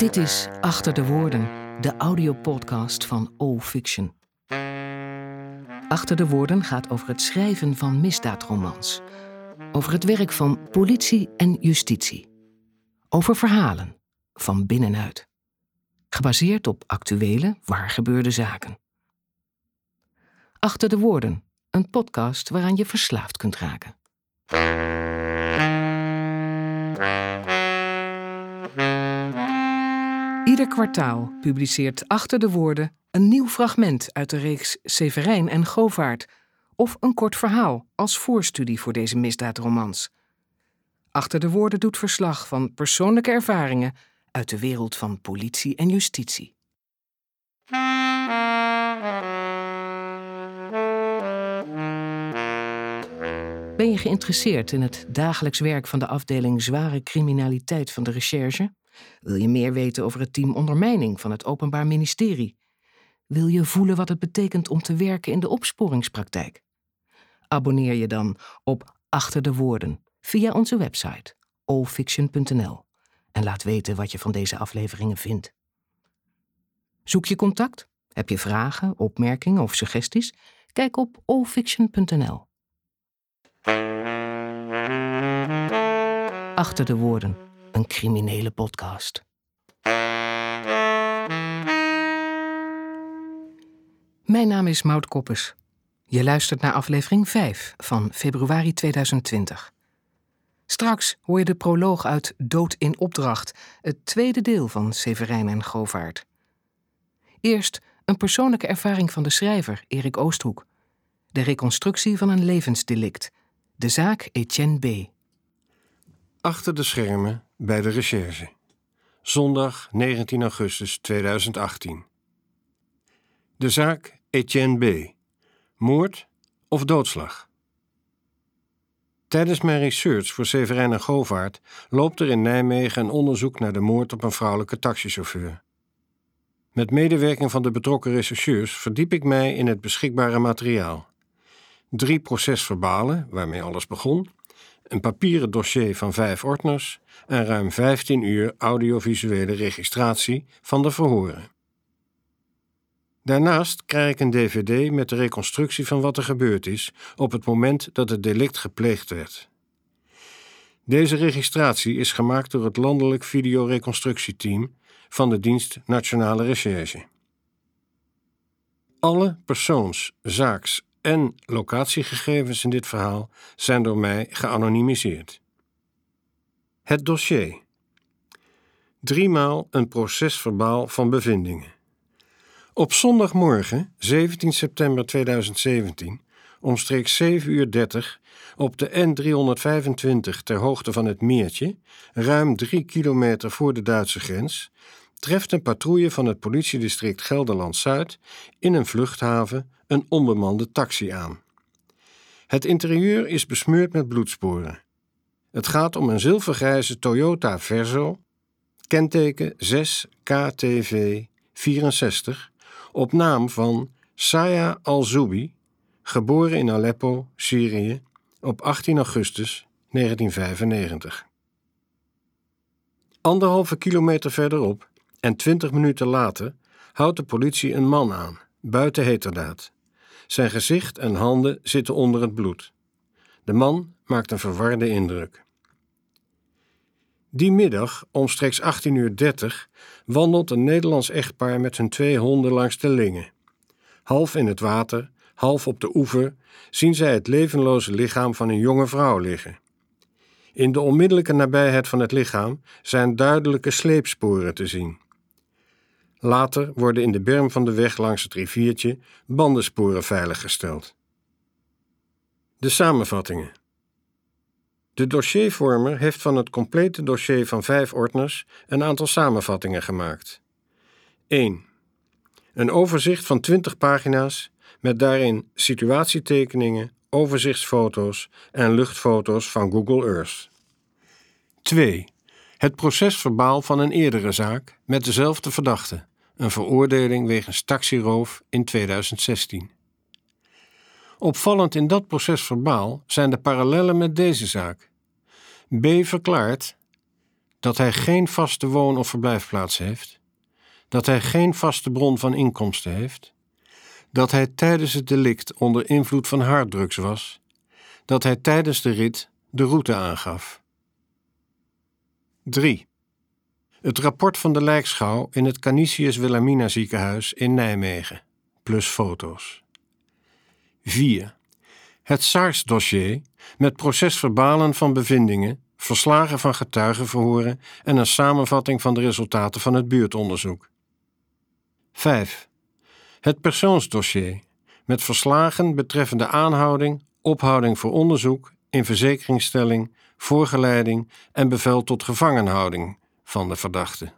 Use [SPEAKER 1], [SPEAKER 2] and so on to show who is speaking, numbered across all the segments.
[SPEAKER 1] Dit is Achter de Woorden, de audiopodcast van O Fiction. Achter de Woorden gaat over het schrijven van misdaadromans. Over het werk van politie en justitie. Over verhalen, van binnenuit. Gebaseerd op actuele, waargebeurde zaken. Achter de Woorden, een podcast waaraan je verslaafd kunt raken. Ieder kwartaal publiceert Achter de Woorden een nieuw fragment uit de reeks Severijn en Govaert of een kort verhaal als voorstudie voor deze misdaadromans. Achter de Woorden doet verslag van persoonlijke ervaringen uit de wereld van politie en justitie. Ben je geïnteresseerd in het dagelijks werk van de afdeling zware criminaliteit van de recherche? Wil je meer weten over het team ondermijning van het Openbaar Ministerie? Wil je voelen wat het betekent om te werken in de opsporingspraktijk? Abonneer je dan op Achter de Woorden via onze website allfiction.nl en laat weten wat je van deze afleveringen vindt. Zoek je contact? Heb je vragen, opmerkingen of suggesties? Kijk op allfiction.nl. Achter de Woorden, een criminele podcast. Mijn naam is Maud Koppes. Je luistert naar aflevering 5 van februari 2020. Straks hoor je de proloog uit Dood in Opdracht, het tweede deel van Severijn en Govaert. Eerst een persoonlijke ervaring van de schrijver Erik Oosthoek. De reconstructie van een levensdelict. De zaak Etienne B.
[SPEAKER 2] Achter de schermen bij de recherche. Zondag 19 augustus 2018. De zaak Etienne B. Moord of doodslag? Tijdens mijn research voor Severijn en Govaert loopt er in Nijmegen een onderzoek naar de moord op een vrouwelijke taxichauffeur. Met medewerking van de betrokken rechercheurs verdiep ik mij in het beschikbare materiaal. Drie procesverbalen, waarmee alles begon, een papieren dossier van vijf ordners en ruim 15 uur audiovisuele registratie van de verhoren. Daarnaast krijg ik een dvd met de reconstructie van wat er gebeurd is op het moment dat het delict gepleegd werd. Deze registratie is gemaakt door het Landelijk Videoreconstructieteam van de Dienst Nationale Recherche. Alle persoons-, zaaks- en locatiegegevens in dit verhaal zijn door mij geanonimiseerd. Het dossier. Driemaal een procesverbaal van bevindingen. Op zondagmorgen, 17 september 2017, omstreeks 7.30 uur 30, op de N325 ter hoogte van het Meertje, ruim 3 kilometer voor de Duitse grens, treft een patrouille van het politiedistrict Gelderland-Zuid in een vluchthaven een onbemande taxi aan. Het interieur is besmeurd met bloedsporen. Het gaat om een zilvergrijze Toyota Verso, kenteken 6 KTV 64, op naam van Saya Al-Zoubi, geboren in Aleppo, Syrië, op 18 augustus 1995. Anderhalve kilometer verderop en twintig minuten later houdt de politie een man aan, buiten heterdaad. Zijn gezicht en handen zitten onder het bloed. De man maakt een verwarde indruk. Die middag, omstreeks 18.30 uur, wandelt een Nederlands echtpaar met hun twee honden langs de Lingen. Half in het water, half op de oever, zien zij het levenloze lichaam van een jonge vrouw liggen. In de onmiddellijke nabijheid van het lichaam zijn duidelijke sleepsporen te zien. Later worden in de berm van de weg langs het riviertje bandensporen veiliggesteld. De samenvattingen. De dossiervormer heeft van het complete dossier van vijf ordners een aantal samenvattingen gemaakt. 1. Een overzicht van 20 pagina's met daarin situatietekeningen, overzichtsfoto's en luchtfoto's van Google Earth. 2. Het procesverbaal van een eerdere zaak met dezelfde verdachte, een veroordeling wegens taxiroof in 2016. Opvallend in dat procesverbaal zijn de parallellen met deze zaak. B verklaart: dat hij geen vaste woon- of verblijfplaats heeft, dat hij geen vaste bron van inkomsten heeft, dat hij tijdens het delict onder invloed van harddrugs was, dat hij tijdens de rit de route aangaf. 3. Het rapport van de lijkschouw in het Canisius Wilhelmina ziekenhuis in Nijmegen, plus foto's. 4. Het SARS-dossier met procesverbalen van bevindingen, verslagen van getuigenverhoren en een samenvatting van de resultaten van het buurtonderzoek. 5. Het persoonsdossier met verslagen betreffende aanhouding, ophouding voor onderzoek, in verzekeringstelling, voorgeleiding en bevel tot gevangenhouding van de verdachte.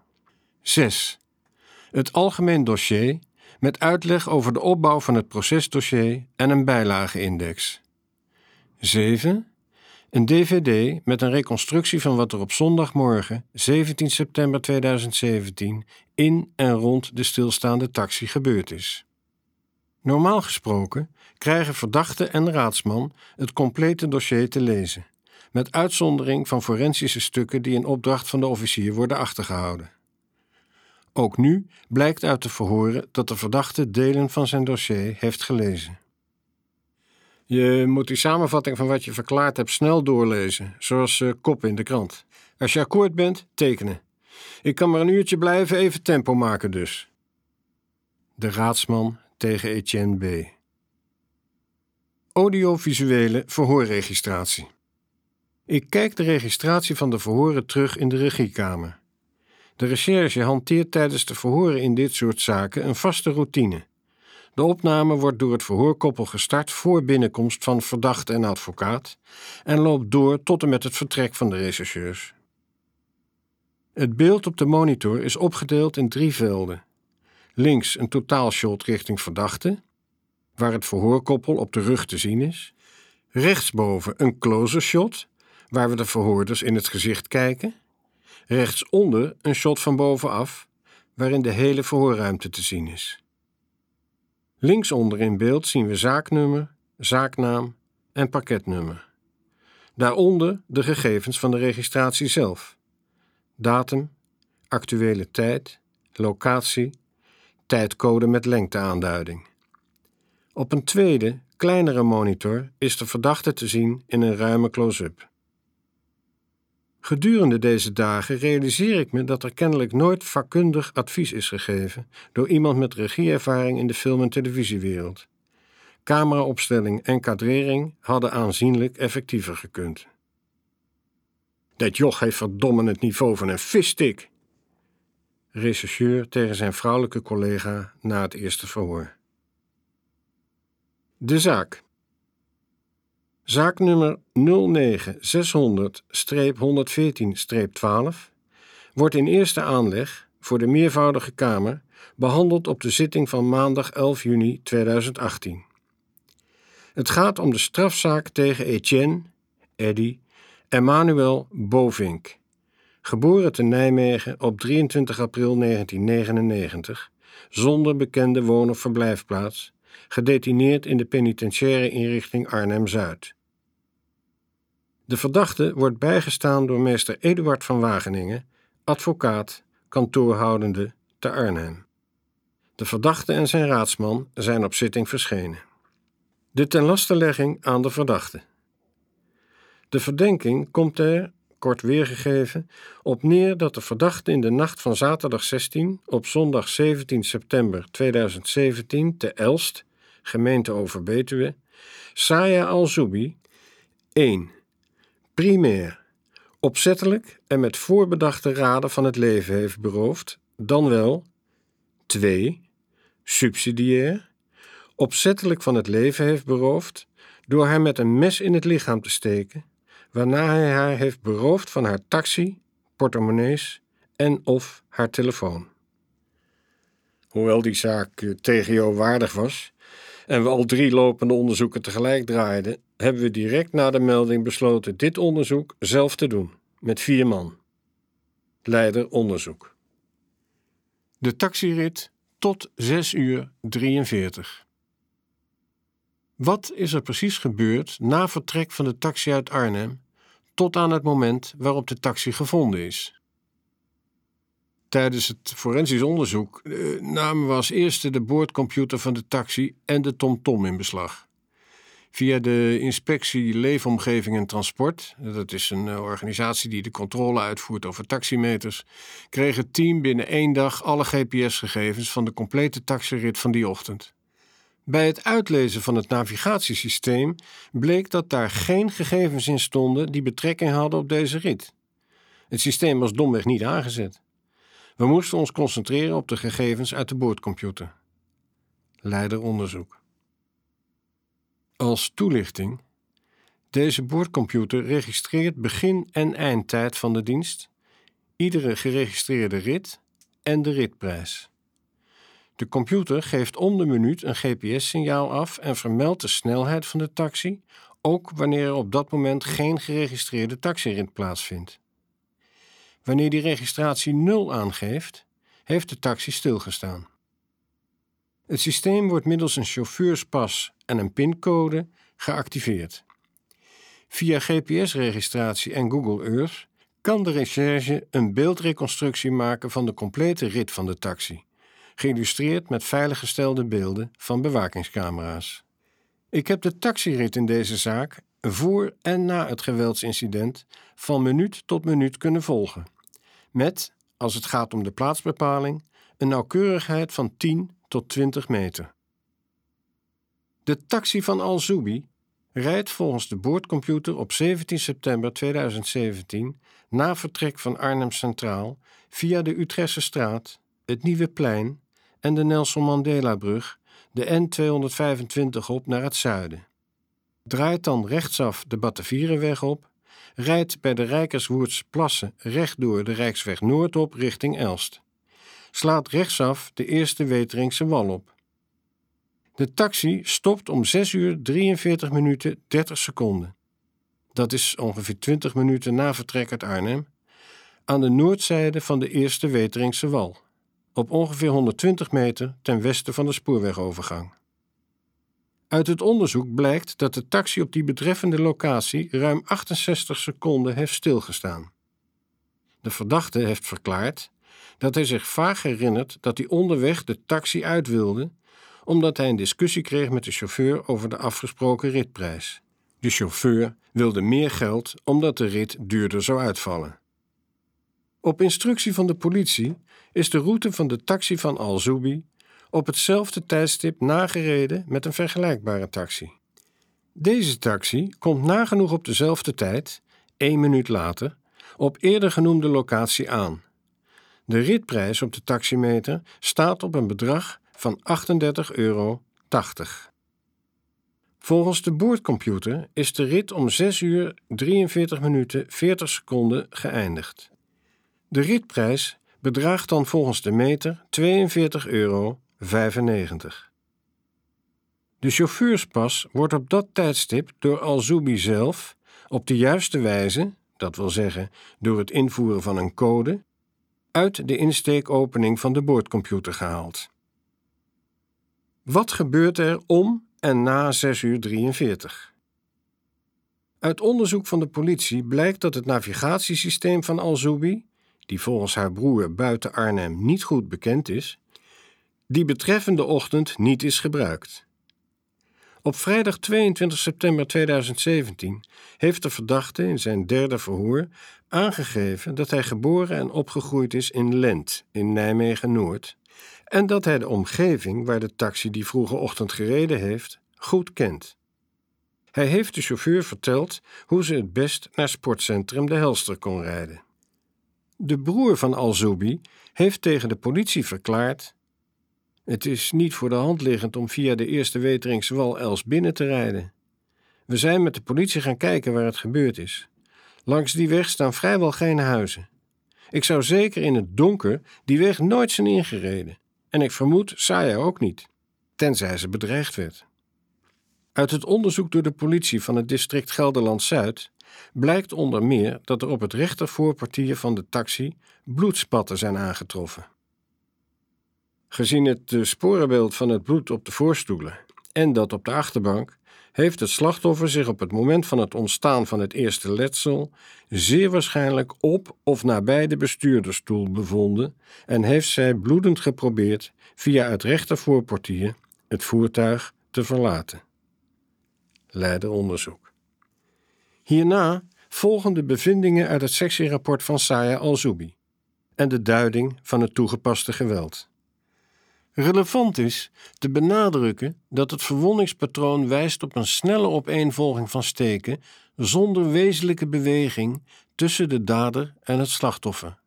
[SPEAKER 2] 6. Het algemeen dossier met uitleg over de opbouw van het procesdossier en een bijlageindex. 7. Een DVD met een reconstructie van wat er op zondagmorgen 17 september 2017 in en rond de stilstaande taxi gebeurd is. Normaal gesproken krijgen verdachte en raadsman het complete dossier te lezen, met uitzondering van forensische stukken die in opdracht van de officier worden achtergehouden. Ook nu blijkt uit de verhoren dat de verdachte delen van zijn dossier heeft gelezen. Je moet die samenvatting van wat je verklaard hebt snel doorlezen, zoals uh, kop in de krant. Als je akkoord bent, tekenen. Ik kan maar een uurtje blijven, even tempo maken dus. De raadsman tegen Etienne B. Audiovisuele verhoorregistratie. Ik kijk de registratie van de verhoren terug in de regiekamer. De recherche hanteert tijdens de verhoren in dit soort zaken een vaste routine. De opname wordt door het verhoorkoppel gestart voor binnenkomst van verdachte en advocaat en loopt door tot en met het vertrek van de rechercheurs. Het beeld op de monitor is opgedeeld in drie velden. Links een totaalshot richting verdachte, waar het verhoorkoppel op de rug te zien is. Rechtsboven een closer shot, waar we de verhoorders in het gezicht kijken. Rechtsonder een shot van bovenaf, waarin de hele verhoorruimte te zien is. Linksonder in beeld zien we zaaknummer, zaaknaam en pakketnummer. Daaronder de gegevens van de registratie zelf: datum, actuele tijd, locatie, tijdcode met lengteaanduiding. Op een tweede, kleinere monitor is de verdachte te zien in een ruime close-up. Gedurende deze dagen realiseer ik me dat er kennelijk nooit vakkundig advies is gegeven door iemand met regieervaring in de film- en televisiewereld. Cameraopstelling en kadrering hadden aanzienlijk effectiever gekund. Dat joch heeft verdomme het niveau van een visstick. Rechercheur tegen zijn vrouwelijke collega na het eerste verhoor. De zaak. Zaaknummer 09-600-114-12 wordt in eerste aanleg voor de meervoudige Kamer behandeld op de zitting van maandag 11 juni 2018. Het gaat om de strafzaak tegen Etienne, Eddy, Emmanuel Bovink, geboren te Nijmegen op 23 april 1999, zonder bekende woon- of verblijfplaats, gedetineerd in de penitentiaire inrichting Arnhem-Zuid. De verdachte wordt bijgestaan door meester Eduard van Wageningen, advocaat, kantoorhoudende te Arnhem. De verdachte en zijn raadsman zijn op zitting verschenen. De tenlastelegging aan de verdachte. De verdenking komt er, kort weergegeven, op neer dat de verdachte in de nacht van zaterdag 16 op zondag 17 september 2017 te Elst, gemeente Overbetuwe, Saya al-Zubi 1 primair, opzettelijk en met voorbedachte raden van het leven heeft beroofd, dan wel 2. subsidiair, opzettelijk van het leven heeft beroofd door haar met een mes in het lichaam te steken, waarna hij haar heeft beroofd van haar taxi, portemonnees en of haar telefoon. Hoewel die zaak eh, jou waardig was en we al drie lopende onderzoeken tegelijk draaiden, hebben we direct na de melding besloten dit onderzoek zelf te doen, met vier man. Leider onderzoek. De taxirit tot 6 uur 43. Wat is er precies gebeurd na vertrek van de taxi uit Arnhem tot aan het moment waarop de taxi gevonden is? Tijdens het forensisch onderzoek eh, namen we als eerste de boordcomputer van de taxi en de TomTom in beslag. Via de inspectie Leefomgeving en Transport, dat is een eh, organisatie die de controle uitvoert over taximeters, kreeg het team binnen één dag alle GPS-gegevens van de complete taxirit van die ochtend. Bij het uitlezen van het navigatiesysteem bleek dat daar geen gegevens in stonden die betrekking hadden op deze rit. Het systeem was domweg niet aangezet. We moesten ons concentreren op de gegevens uit de boordcomputer. Leider onderzoek. Als toelichting. Deze boordcomputer registreert begin- en eindtijd van de dienst, iedere geregistreerde rit en de ritprijs. De computer geeft om de minuut een GPS-signaal af en vermeldt de snelheid van de taxi, ook wanneer er op dat moment geen geregistreerde taxirit plaatsvindt. Wanneer die registratie 0 aangeeft, heeft de taxi stilgestaan. Het systeem wordt middels een chauffeurspas en een pincode geactiveerd. Via GPS-registratie en Google Earth kan de recherche een beeldreconstructie maken van de complete rit van de taxi, geïllustreerd met veiliggestelde beelden van bewakingscamera's. Ik heb de taxirit in deze zaak voor en na het geweldsincident van minuut tot minuut kunnen volgen. Met, als het gaat om de plaatsbepaling, een nauwkeurigheid van 10 tot 20 meter. De taxi van Al-Zubi rijdt volgens de boordcomputer op 17 september 2017 na vertrek van Arnhem Centraal via de Utrechtse straat, het Nieuwe Plein en de Nelson Mandela-brug de N225 op naar het zuiden. Draait dan rechtsaf de Batavierenweg op, rijdt bij de Rijkerswoerdse plassen rechtdoor de Rijksweg Noord op richting Elst. Slaat rechtsaf de Eerste Weteringse wal op. De taxi stopt om 6 uur 43 minuten 30 seconden. Dat is ongeveer 20 minuten na vertrek uit Arnhem. Aan de noordzijde van de Eerste Weteringse wal op ongeveer 120 meter ten westen van de spoorwegovergang. Uit het onderzoek blijkt dat de taxi op die betreffende locatie ruim 68 seconden heeft stilgestaan. De verdachte heeft verklaard dat hij zich vaag herinnert dat hij onderweg de taxi uit wilde, omdat hij een discussie kreeg met de chauffeur over de afgesproken ritprijs. De chauffeur wilde meer geld omdat de rit duurder zou uitvallen. Op instructie van de politie is de route van de taxi van Al-Zubi op hetzelfde tijdstip nagereden met een vergelijkbare taxi. Deze taxi komt nagenoeg op dezelfde tijd, één minuut later, op eerder genoemde locatie aan. De ritprijs op de taximeter staat op een bedrag van 38,80 euro. Volgens de boordcomputer is de rit om 6 uur 43 minuten 40 seconden geëindigd. De ritprijs bedraagt dan volgens de meter 42,95 euro. De chauffeurspas wordt op dat tijdstip door Al-Zubi zelf op de juiste wijze, dat wil zeggen door het invoeren van een code, uit de insteekopening van de boordcomputer gehaald. Wat gebeurt er om en na 6 uur 43? Uit onderzoek van de politie blijkt dat het navigatiesysteem van Al-Zubi die volgens haar broer buiten Arnhem niet goed bekend is, die betreffende ochtend niet is gebruikt. Op vrijdag 22 september 2017 heeft de verdachte in zijn derde verhoor aangegeven dat hij geboren en opgegroeid is in Lent in Nijmegen-Noord en dat hij de omgeving waar de taxi die vroege ochtend gereden heeft goed kent. Hij heeft de chauffeur verteld hoe ze het best naar sportcentrum De Helster kon rijden. De broer van Al-Zubi heeft tegen de politie verklaard: Het is niet voor de hand liggend om via de eerste Weteringse wal Els binnen te rijden. We zijn met de politie gaan kijken waar het gebeurd is. Langs die weg staan vrijwel geen huizen. Ik zou zeker in het donker die weg nooit zijn ingereden. En ik vermoed Saya ook niet, tenzij ze bedreigd werd. Uit het onderzoek door de politie van het district Gelderland Zuid blijkt onder meer dat er op het rechtervoorportier van de taxi bloedspatten zijn aangetroffen. Gezien het sporenbeeld van het bloed op de voorstoelen en dat op de achterbank heeft het slachtoffer zich op het moment van het ontstaan van het eerste letsel zeer waarschijnlijk op of nabij de bestuurdersstoel bevonden en heeft zij bloedend geprobeerd via het rechtervoorportier het voertuig te verlaten. Leider onderzoek. Hierna volgen de bevindingen uit het sectierapport van Saya Al-Zubi en de duiding van het toegepaste geweld. Relevant is te benadrukken dat het verwondingspatroon wijst op een snelle opeenvolging van steken zonder wezenlijke beweging tussen de dader en het slachtoffer.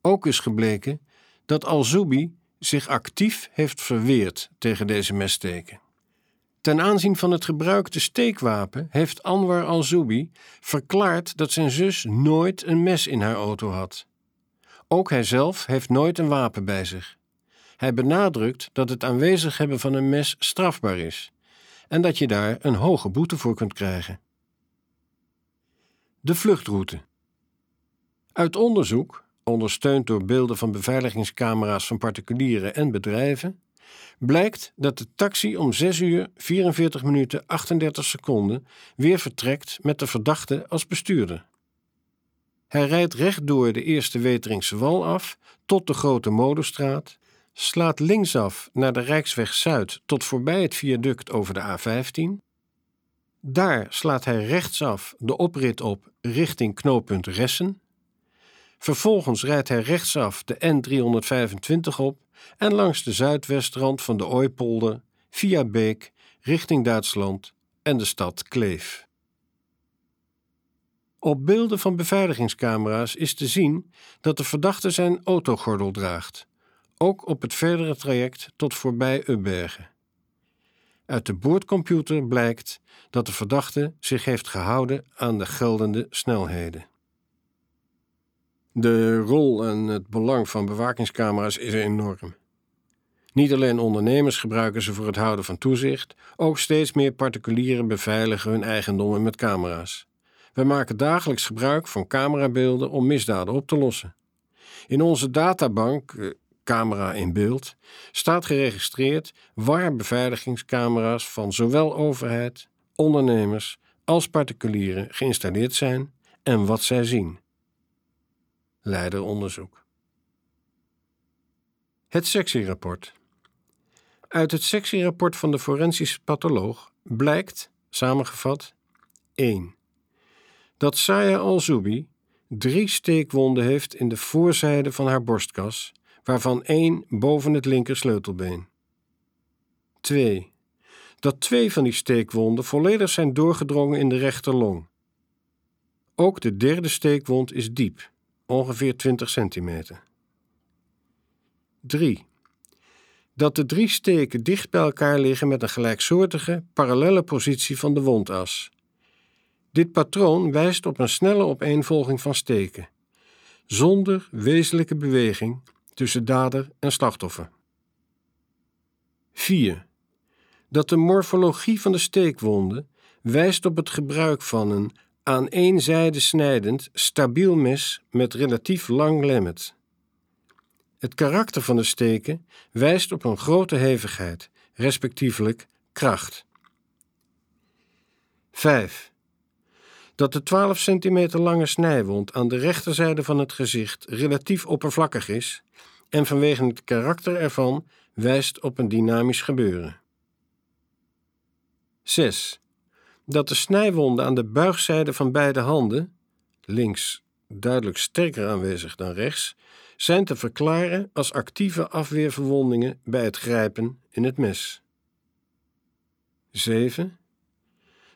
[SPEAKER 2] Ook is gebleken dat Al-Zubi zich actief heeft verweerd tegen deze messteken. Ten aanzien van het gebruikte steekwapen heeft Anwar al-Zubi verklaard dat zijn zus nooit een mes in haar auto had. Ook hij zelf heeft nooit een wapen bij zich. Hij benadrukt dat het aanwezig hebben van een mes strafbaar is en dat je daar een hoge boete voor kunt krijgen. De vluchtroute. Uit onderzoek, ondersteund door beelden van beveiligingscamera's van particulieren en bedrijven, blijkt dat de taxi om 6 uur 44 minuten 38 seconden weer vertrekt met de verdachte als bestuurder. Hij rijdt recht door de Eerste Weteringse Wal af tot de Grote Modestraat, slaat linksaf naar de Rijksweg Zuid tot voorbij het viaduct over de A15. Daar slaat hij rechtsaf de oprit op richting knooppunt Ressen. Vervolgens rijdt hij rechtsaf de N325 op en langs de zuidwestrand van de Ooipolder via Beek richting Duitsland en de stad Kleef. Op beelden van beveiligingscamera's is te zien dat de verdachte zijn autogordel draagt, ook op het verdere traject tot voorbij Ubbergen. Uit de boordcomputer blijkt dat de verdachte zich heeft gehouden aan de geldende snelheden. De rol en het belang van bewakingscamera's is enorm. Niet alleen ondernemers gebruiken ze voor het houden van toezicht, ook steeds meer particulieren beveiligen hun eigendommen met camera's. We maken dagelijks gebruik van camerabeelden om misdaden op te lossen. In onze databank, eh, camera in beeld, staat geregistreerd waar beveiligingscamera's van zowel overheid, ondernemers als particulieren geïnstalleerd zijn en wat zij zien. Leider onderzoek. Het sectierapport. Uit het sectierapport van de forensische patholoog blijkt, samengevat, 1. Dat Saya al-Zubi drie steekwonden heeft in de voorzijde van haar borstkas, waarvan één boven het linker sleutelbeen. 2. Dat twee van die steekwonden volledig zijn doorgedrongen in de rechterlong. Ook de derde steekwond is diep, ongeveer 20 centimeter. 3. Dat de drie steken dicht bij elkaar liggen met een gelijksoortige, parallelle positie van de wondas. Dit patroon wijst op een snelle opeenvolging van steken, zonder wezenlijke beweging tussen dader en slachtoffer. 4. Dat de morfologie van de steekwonden wijst op het gebruik van een aan één zijde snijdend, stabiel mes met relatief lang lemmet. Het karakter van de steken wijst op een grote hevigheid, respectievelijk kracht. 5. Dat de 12 centimeter lange snijwond aan de rechterzijde van het gezicht relatief oppervlakkig is en vanwege het karakter ervan wijst op een dynamisch gebeuren. 6. Dat de snijwonden aan de buigzijde van beide handen, links duidelijk sterker aanwezig dan rechts, zijn te verklaren als actieve afweerverwondingen bij het grijpen in het mes. 7.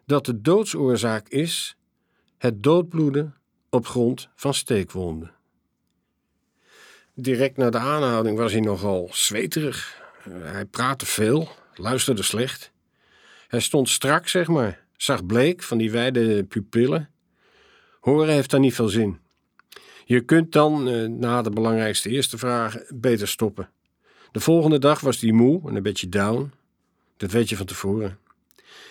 [SPEAKER 2] Dat de doodsoorzaak is het doodbloeden op grond van steekwonden. Direct na de aanhouding was hij nogal zweterig. Hij praatte veel, luisterde slecht. Hij stond strak, zeg maar, zag bleek van die wijde pupillen. Horen heeft daar niet veel zin. Je kunt dan, eh, na de belangrijkste eerste vraag, beter stoppen. De volgende dag was hij moe en een beetje down. Dat weet je van tevoren.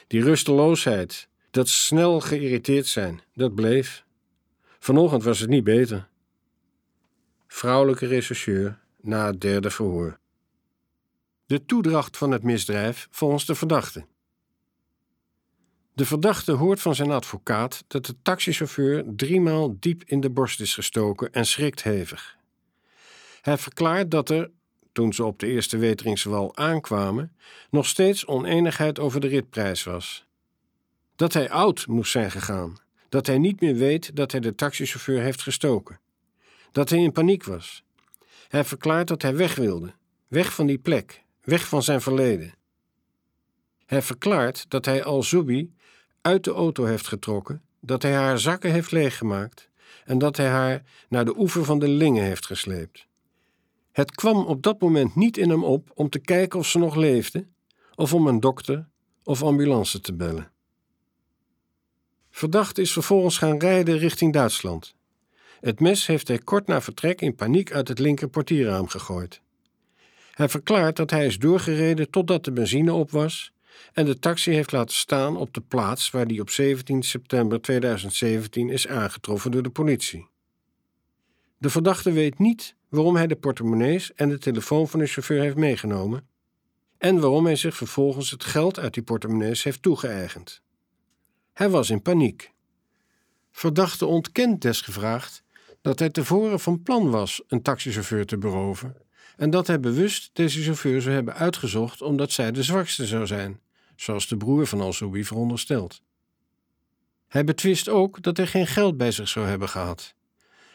[SPEAKER 2] Die rusteloosheid, dat snel geïrriteerd zijn, dat bleef. Vanochtend was het niet beter. Vrouwelijke rechercheur na het derde verhoor. De toedracht van het misdrijf volgens de verdachte. De verdachte hoort van zijn advocaat dat de taxichauffeur driemaal diep in de borst is gestoken en schrikt hevig. Hij verklaart dat er, toen ze op de eerste Weteringswal aankwamen, nog steeds oneenigheid over de ritprijs was. Dat hij oud moest zijn gegaan, dat hij niet meer weet dat hij de taxichauffeur heeft gestoken, dat hij in paniek was. Hij verklaart dat hij weg wilde, weg van die plek, weg van zijn verleden. Hij verklaart dat hij Al-Zubi uit de auto heeft getrokken, dat hij haar zakken heeft leeggemaakt en dat hij haar naar de oever van de Lingen heeft gesleept. Het kwam op dat moment niet in hem op om te kijken of ze nog leefde, of om een dokter of ambulance te bellen. Verdachte is vervolgens gaan rijden richting Duitsland. Het mes heeft hij kort na vertrek in paniek uit het linker portierraam gegooid. Hij verklaart dat hij is doorgereden totdat de benzine op was en de taxi heeft laten staan op de plaats waar die op 17 september 2017 is aangetroffen door de politie. De verdachte weet niet waarom hij de portemonnees en de telefoon van de chauffeur heeft meegenomen en waarom hij zich vervolgens het geld uit die portemonnees heeft toegeëigend. Hij was in paniek. Verdachte ontkent desgevraagd dat hij tevoren van plan was een taxichauffeur te beroven en dat hij bewust deze chauffeur zou hebben uitgezocht omdat zij de zwakste zou zijn, zoals de broer van Al-Soubi veronderstelt. Hij betwist ook dat hij geen geld bij zich zou hebben gehad.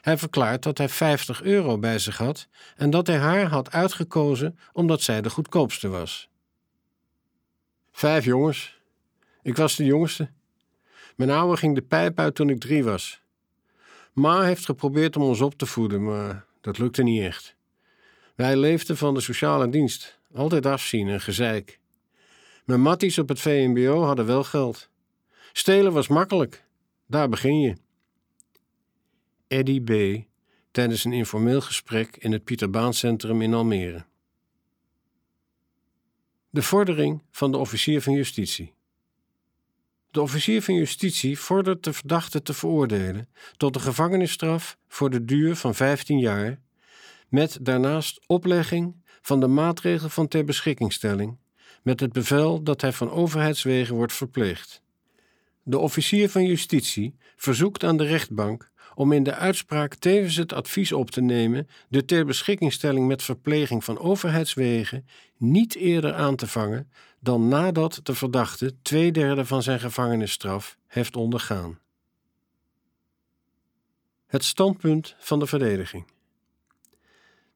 [SPEAKER 2] Hij verklaart dat hij 50 euro bij zich had en dat hij haar had uitgekozen omdat zij de goedkoopste was. Vijf jongens. Ik was de jongste. Mijn oude ging de pijp uit toen ik drie was. Ma heeft geprobeerd om ons op te voeden, maar dat lukte niet echt. Wij leefden van de sociale dienst, altijd afzien en gezeik. Mijn matties op het VMBO hadden wel geld. Stelen was makkelijk, daar begin je. Eddie B. tijdens een informeel gesprek in het Pieterbaancentrum in Almere. De vordering van de officier van justitie. De officier van justitie vordert de verdachte te veroordelen tot een gevangenisstraf voor de duur van 15 jaar, met daarnaast oplegging van de maatregel van ter beschikkingstelling, met het bevel dat hij van overheidswegen wordt verpleegd. De officier van justitie verzoekt aan de rechtbank om in de uitspraak tevens het advies op te nemen de ter beschikkingstelling met verpleging van overheidswegen niet eerder aan te vangen dan nadat de verdachte twee derde van zijn gevangenisstraf heeft ondergaan. Het standpunt van de verdediging.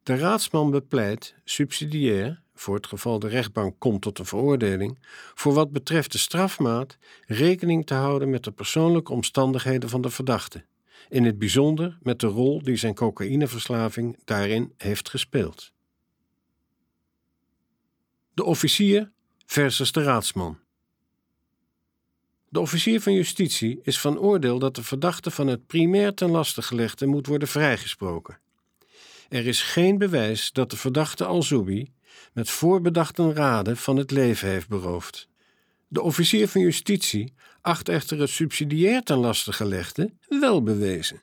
[SPEAKER 2] De raadsman bepleit subsidiair, voor het geval de rechtbank komt tot een veroordeling, voor wat betreft de strafmaat rekening te houden met de persoonlijke omstandigheden van de verdachte, in het bijzonder met de rol die zijn cocaïneverslaving daarin heeft gespeeld. De officier versus de raadsman. De officier van justitie is van oordeel dat de verdachte van het primair ten laste gelegde moet worden vrijgesproken. Er is geen bewijs dat de verdachte Al-Zubi met voorbedachte raden van het leven heeft beroofd. De officier van justitie acht echter het subsidiair ten laste gelegde wel bewezen.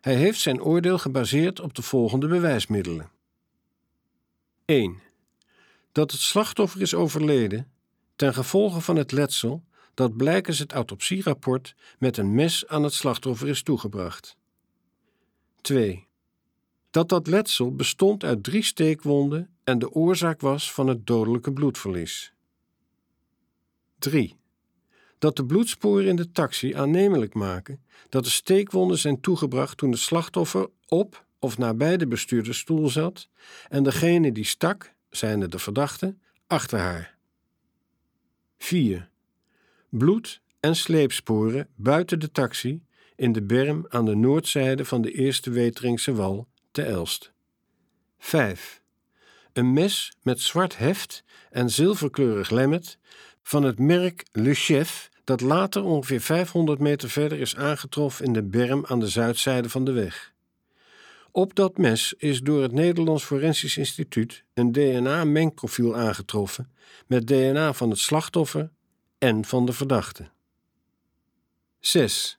[SPEAKER 2] Hij heeft zijn oordeel gebaseerd op de volgende bewijsmiddelen: 1 dat het slachtoffer is overleden ten gevolge van het letsel dat blijkens het autopsierapport met een mes aan het slachtoffer is toegebracht. 2. Dat dat letsel bestond uit drie steekwonden en de oorzaak was van het dodelijke bloedverlies. 3. Dat de bloedsporen in de taxi aannemelijk maken dat de steekwonden zijn toegebracht toen de slachtoffer op of nabij de bestuurdersstoel zat en degene die stak zijnde de verdachte, achter haar. 4. Bloed en sleepsporen buiten de taxi in de berm aan de noordzijde van de eerste Weteringse wal te Elst. 5. Een mes met zwart heft en zilverkleurig lemmet van het merk Le Chef dat later ongeveer 500 meter verder is aangetroffen in de berm aan de zuidzijde van de weg. Op dat mes is door het Nederlands Forensisch Instituut een DNA-mengprofiel aangetroffen met DNA van het slachtoffer en van de verdachte. 6.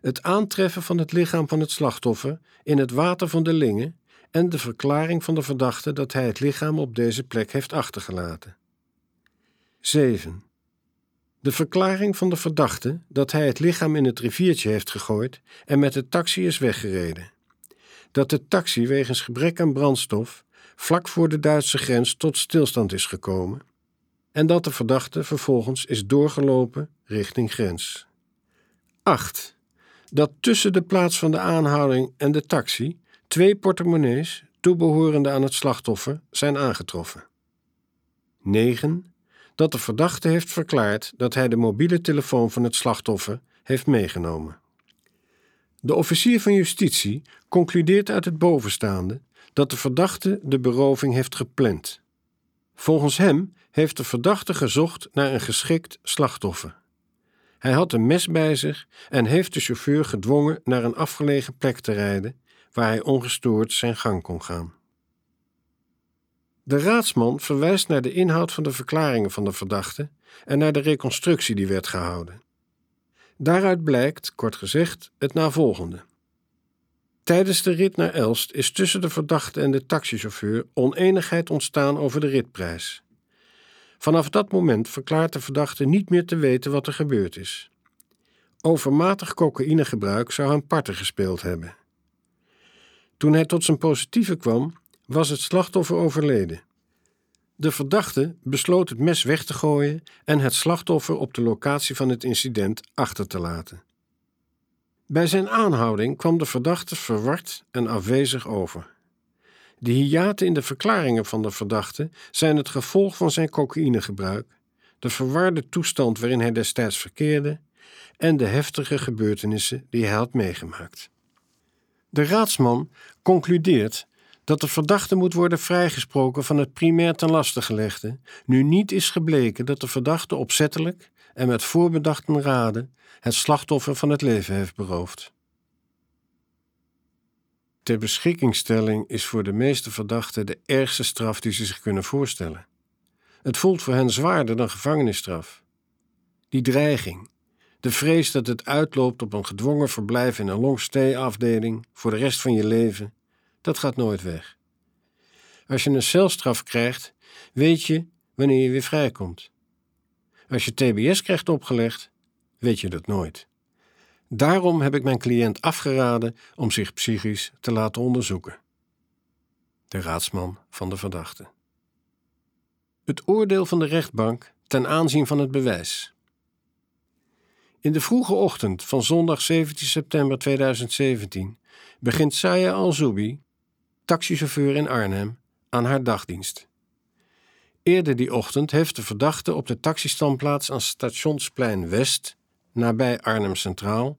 [SPEAKER 2] Het aantreffen van het lichaam van het slachtoffer in het water van de Lingen en de verklaring van de verdachte dat hij het lichaam op deze plek heeft achtergelaten. 7. De verklaring van de verdachte dat hij het lichaam in het riviertje heeft gegooid en met de taxi is weggereden. Dat de taxi wegens gebrek aan brandstof vlak voor de Duitse grens tot stilstand is gekomen en dat de verdachte vervolgens is doorgelopen richting grens. 8. Dat tussen de plaats van de aanhouding en de taxi twee portemonnees toebehorende aan het slachtoffer zijn aangetroffen. 9. Dat de verdachte heeft verklaard dat hij de mobiele telefoon van het slachtoffer heeft meegenomen. De officier van justitie concludeert uit het bovenstaande dat de verdachte de beroving heeft gepland. Volgens hem heeft de verdachte gezocht naar een geschikt slachtoffer. Hij had een mes bij zich en heeft de chauffeur gedwongen naar een afgelegen plek te rijden waar hij ongestoord zijn gang kon gaan. De raadsman verwijst naar de inhoud van de verklaringen van de verdachte en naar de reconstructie die werd gehouden. Daaruit blijkt, kort gezegd, het navolgende. Tijdens de rit naar Elst is tussen de verdachte en de taxichauffeur oneenigheid ontstaan over de ritprijs. Vanaf dat moment verklaart de verdachte niet meer te weten wat er gebeurd is. Overmatig cocaïnegebruik zou hem parten gespeeld hebben. Toen hij tot zijn positieve kwam, was het slachtoffer overleden. De verdachte besloot het mes weg te gooien en het slachtoffer op de locatie van het incident achter te laten. Bij zijn aanhouding kwam de verdachte verward en afwezig over. De hiaten in de verklaringen van de verdachte zijn het gevolg van zijn cocaïnegebruik, de verwarde toestand waarin hij destijds verkeerde en de heftige gebeurtenissen die hij had meegemaakt. De raadsman concludeert dat de verdachte moet worden vrijgesproken van het primair ten laste gelegde, nu niet is gebleken dat de verdachte opzettelijk en met voorbedachten raden het slachtoffer van het leven heeft beroofd. Ter beschikkingstelling is voor de meeste verdachten de ergste straf die ze zich kunnen voorstellen. Het voelt voor hen zwaarder dan gevangenisstraf. Die dreiging, de vrees dat het uitloopt op een gedwongen verblijf in een long-stay-afdeling voor de rest van je leven, dat gaat nooit weg. Als je een celstraf krijgt, weet je wanneer je weer vrijkomt. Als je TBS krijgt opgelegd, weet je dat nooit. Daarom heb ik mijn cliënt afgeraden om zich psychisch te laten onderzoeken. De raadsman van de verdachte. Het oordeel van de rechtbank ten aanzien van het bewijs. In de vroege ochtend van zondag 17 september 2017 begint Saya Al-Zoubi, taxichauffeur in Arnhem, aan haar dagdienst. Eerder die ochtend heeft de verdachte op de taxistandplaats aan Stationsplein West, nabij Arnhem Centraal,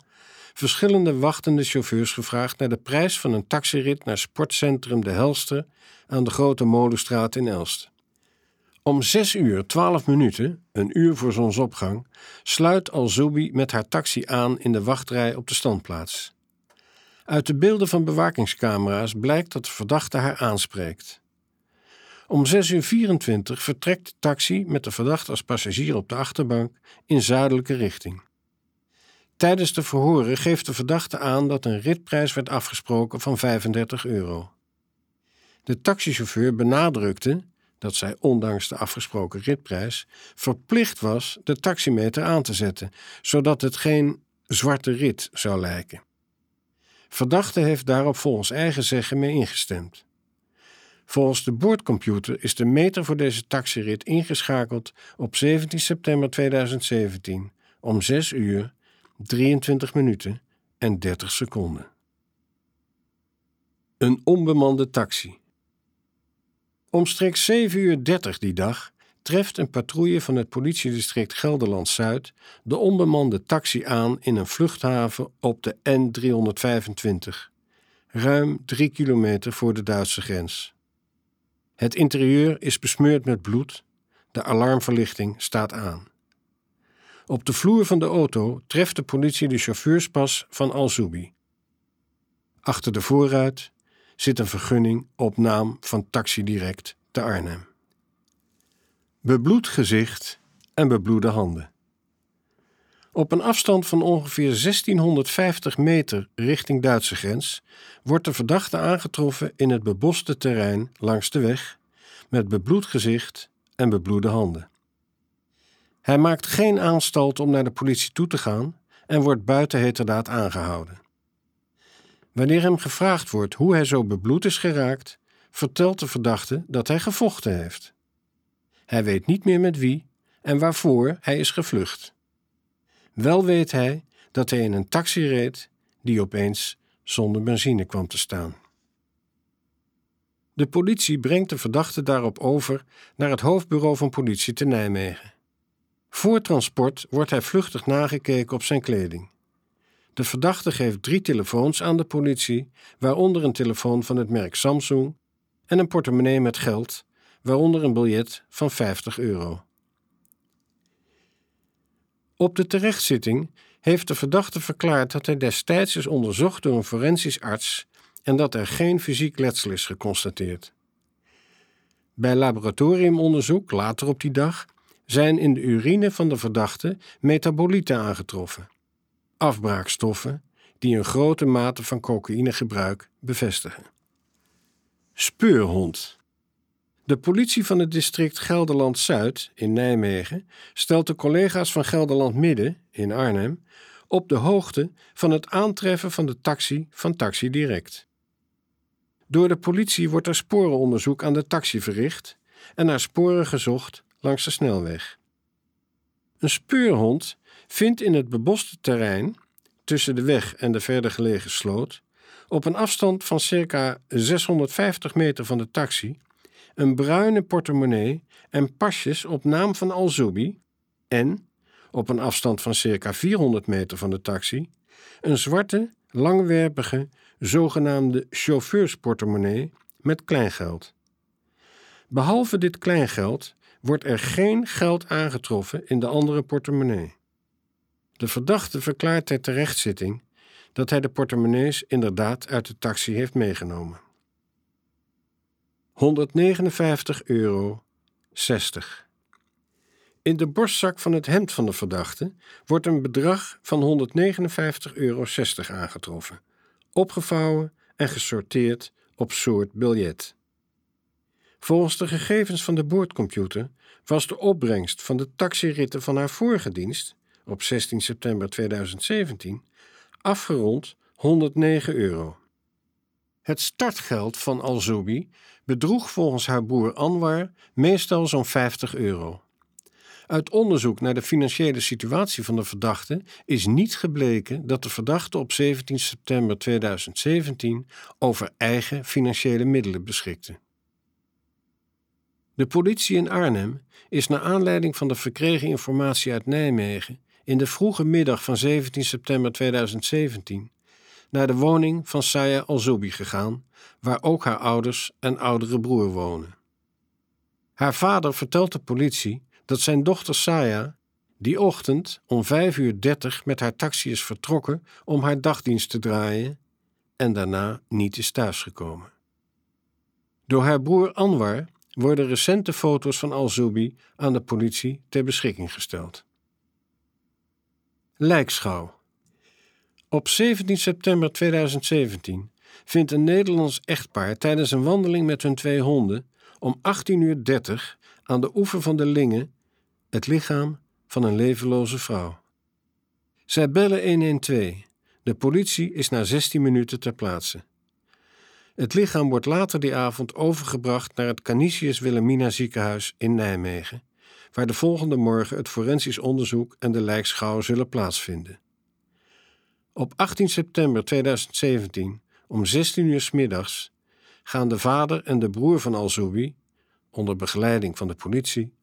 [SPEAKER 2] verschillende wachtende chauffeurs gevraagd naar de prijs van een taxirit naar sportcentrum De Helster aan de Grote Molenstraat in Elst. Om 6 uur 12 minuten, een uur voor zonsopgang, sluit Al-Zoubi met haar taxi aan in de wachtrij op de standplaats. Uit de beelden van bewakingscamera's blijkt dat de verdachte haar aanspreekt. Om 6 uur 24 vertrekt de taxi met de verdachte als passagier op de achterbank in zuidelijke richting. Tijdens de verhoren geeft de verdachte aan dat een ritprijs werd afgesproken van 35 euro. De taxichauffeur benadrukte dat zij ondanks de afgesproken ritprijs verplicht was de taximeter aan te zetten, zodat het geen zwarte rit zou lijken. Verdachte heeft daarop volgens eigen zeggen mee ingestemd. Volgens de boordcomputer is de meter voor deze taxirit ingeschakeld op 17 september 2017 om 6 uur 23 minuten en 30 seconden. Een onbemande taxi. Omstreeks 7 uur 30 die dag treft een patrouille van het politiedistrict Gelderland-Zuid de onbemande taxi aan in een vluchthaven op de N325, ruim 3 kilometer voor de Duitse grens. Het interieur is besmeurd met bloed, de alarmverlichting staat aan. Op de vloer van de auto treft de politie de chauffeurspas van Al-Zoubi. Achter de voorruit zit een vergunning op naam van Taxi Direct te Arnhem. Bebloed gezicht en bebloede handen. Op een afstand van ongeveer 1650 meter richting Duitse grens wordt de verdachte aangetroffen in het beboste terrein langs de weg met bebloed gezicht en bebloede handen. Hij maakt geen aanstalt om naar de politie toe te gaan en wordt buiten heterdaad aangehouden. Wanneer hem gevraagd wordt hoe hij zo bebloed is geraakt, vertelt de verdachte dat hij gevochten heeft. Hij weet niet meer met wie en waarvoor hij is gevlucht. Wel weet hij dat hij in een taxi reed die opeens zonder benzine kwam te staan. De politie brengt de verdachte daarop over naar het hoofdbureau van politie te Nijmegen. Voor transport wordt hij vluchtig nagekeken op zijn kleding. De verdachte geeft drie telefoons aan de politie, waaronder een telefoon van het merk Samsung en een portemonnee met geld, waaronder een biljet van 50 euro. Op de terechtzitting heeft de verdachte verklaard dat hij destijds is onderzocht door een forensisch arts en dat er geen fysiek letsel is geconstateerd. Bij laboratoriumonderzoek later op die dag zijn in de urine van de verdachte metabolieten aangetroffen, afbraakstoffen die een grote mate van cocaïnegebruik bevestigen. Speurhond. De politie van het district Gelderland Zuid in Nijmegen stelt de collega's van Gelderland Midden in Arnhem op de hoogte van het aantreffen van de taxi van Taxi Direct. Door de politie wordt er sporenonderzoek aan de taxi verricht en naar sporen gezocht langs de snelweg. Een speurhond vindt in het beboste terrein tussen de weg en de verder gelegen sloot, op een afstand van circa 650 meter van de taxi, een bruine portemonnee en pasjes op naam van Alzoubi en, op een afstand van circa 400 meter van de taxi, een zwarte, langwerpige, zogenaamde chauffeursportemonnee met kleingeld. Behalve dit kleingeld wordt er geen geld aangetroffen in de andere portemonnee. De verdachte verklaart ter terechtzitting dat hij de portemonnees inderdaad uit de taxi heeft meegenomen. 159 euro 60. In de borstzak van het hemd van de verdachte wordt een bedrag van 159,60 euro aangetroffen, opgevouwen en gesorteerd op soort biljet. Volgens de gegevens van de boordcomputer was de opbrengst van de taxiritten van haar vorige dienst op 16 september 2017 afgerond 109 euro. Het startgeld van Alzoubi bedroeg volgens haar broer Anwar meestal zo'n 50 euro. Uit onderzoek naar de financiële situatie van de verdachte is niet gebleken dat de verdachte op 17 september 2017 over eigen financiële middelen beschikte. De politie in Arnhem is naar aanleiding van de verkregen informatie uit Nijmegen in de vroege middag van 17 september 2017 naar de woning van Saya Alzoubi gegaan, waar ook haar ouders en oudere broer wonen. Haar vader vertelt de politie dat zijn dochter Saya die ochtend om 5 uur 30 met haar taxi is vertrokken om haar dagdienst te draaien en daarna niet is thuisgekomen. Door haar broer Anwar worden recente foto's van Al-Zubi aan de politie ter beschikking gesteld. Lijkschouw. Op 17 september 2017 vindt een Nederlands echtpaar tijdens een wandeling met hun twee honden om 18.30 uur aan de oever van de Linge het lichaam van een levenloze vrouw. Zij bellen 112. De politie is na 16 minuten ter plaatse. Het lichaam wordt later die avond overgebracht naar het Canisius Wilhelmina ziekenhuis in Nijmegen, waar de volgende morgen het forensisch onderzoek en de lijkschouw zullen plaatsvinden. Op 18 september 2017, om 16 uur s middags, gaan de vader en de broer van Alzoubi, onder begeleiding van de politie,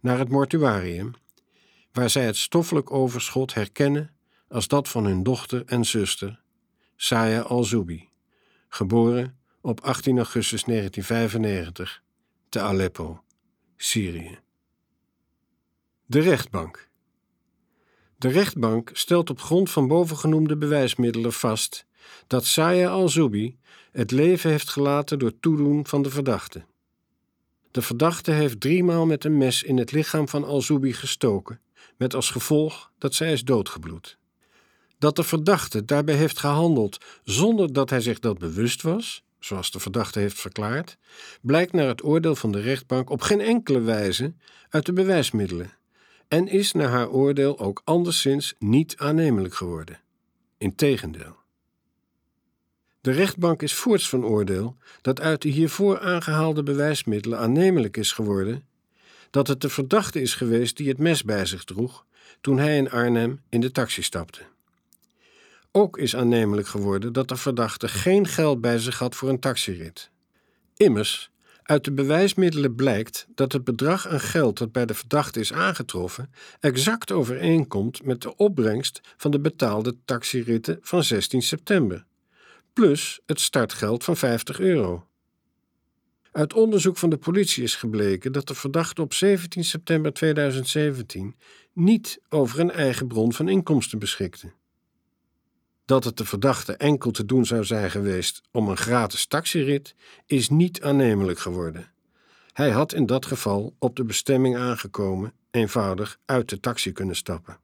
[SPEAKER 2] naar het mortuarium, waar zij het stoffelijk overschot herkennen als dat van hun dochter en zuster, Saya Alzoubi, geboren op 18 augustus 1995 te Aleppo, Syrië. De rechtbank. De rechtbank stelt op grond van bovengenoemde bewijsmiddelen vast dat Saya al-Zubi het leven heeft gelaten door toedoen van de verdachte. De verdachte heeft driemaal met een mes in het lichaam van al-Zubi gestoken, met als gevolg dat zij is doodgebloed. Dat de verdachte daarbij heeft gehandeld zonder dat hij zich dat bewust was, zoals de verdachte heeft verklaard, blijkt naar het oordeel van de rechtbank op geen enkele wijze uit de bewijsmiddelen en is naar haar oordeel ook anderszins niet aannemelijk geworden. Integendeel. De rechtbank is voorts van oordeel dat uit de hiervoor aangehaalde bewijsmiddelen aannemelijk is geworden dat het de verdachte is geweest die het mes bij zich droeg toen hij in Arnhem in de taxi stapte. Ook is aannemelijk geworden dat de verdachte geen geld bij zich had voor een taxirit. Immers, uit de bewijsmiddelen blijkt dat het bedrag aan geld dat bij de verdachte is aangetroffen exact overeenkomt met de opbrengst van de betaalde taxiritten van 16 september, plus het startgeld van 50 euro. Uit onderzoek van de politie is gebleken dat de verdachte op 17 september 2017 niet over een eigen bron van inkomsten beschikte. Dat het de verdachte enkel te doen zou zijn geweest om een gratis taxirit, is niet aannemelijk geworden. Hij had in dat geval op de bestemming aangekomen eenvoudig uit de taxi kunnen stappen.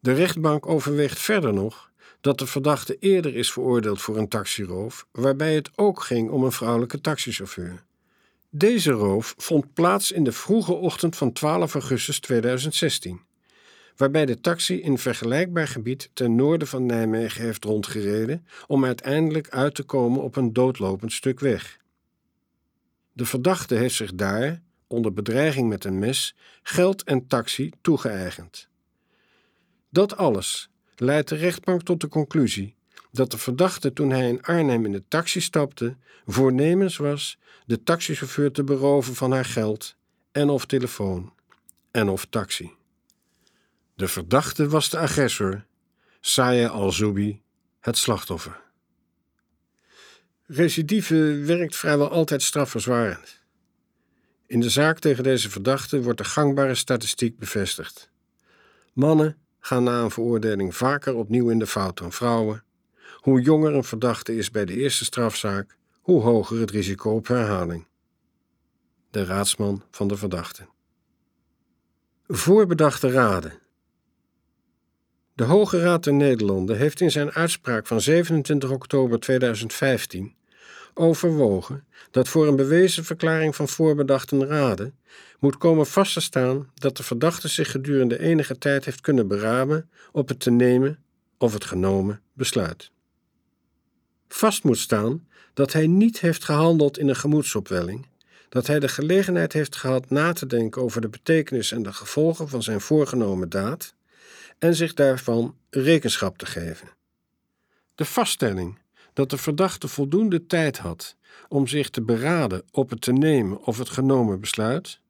[SPEAKER 2] De rechtbank overweegt verder nog dat de verdachte eerder is veroordeeld voor een taxiroof, waarbij het ook ging om een vrouwelijke taxichauffeur. Deze roof vond plaats in de vroege ochtend van 12 augustus 2016, waarbij de taxi in vergelijkbaar gebied ten noorden van Nijmegen heeft rondgereden om uiteindelijk uit te komen op een doodlopend stuk weg. De verdachte heeft zich daar, onder bedreiging met een mes, geld en taxi toegeëigend. Dat alles leidt de rechtbank tot de conclusie dat de verdachte toen hij in Arnhem in de taxi stapte, voornemens was de taxichauffeur te beroven van haar geld en of telefoon en of taxi. De verdachte was de agressor, Saya al-Zubi, het slachtoffer. Recidive werkt vrijwel altijd strafverzwarend. In de zaak tegen deze verdachte wordt de gangbare statistiek bevestigd. Mannen gaan na een veroordeling vaker opnieuw in de fout dan vrouwen. Hoe jonger een verdachte is bij de eerste strafzaak, hoe hoger het risico op herhaling. De raadsman van de verdachte. Voorbedachte raden. De Hoge Raad der Nederlanden heeft in zijn uitspraak van 27 oktober 2015 overwogen dat voor een bewezen verklaring van voorbedachten raden moet komen vast te staan dat de verdachte zich gedurende enige tijd heeft kunnen beramen op het te nemen of het genomen besluit. Vast moet staan dat hij niet heeft gehandeld in een gemoedsopwelling, dat hij de gelegenheid heeft gehad na te denken over de betekenis en de gevolgen van zijn voorgenomen daad en zich daarvan rekenschap te geven. De vaststelling dat de verdachte voldoende tijd had om zich te beraden op het te nemen of het genomen besluit,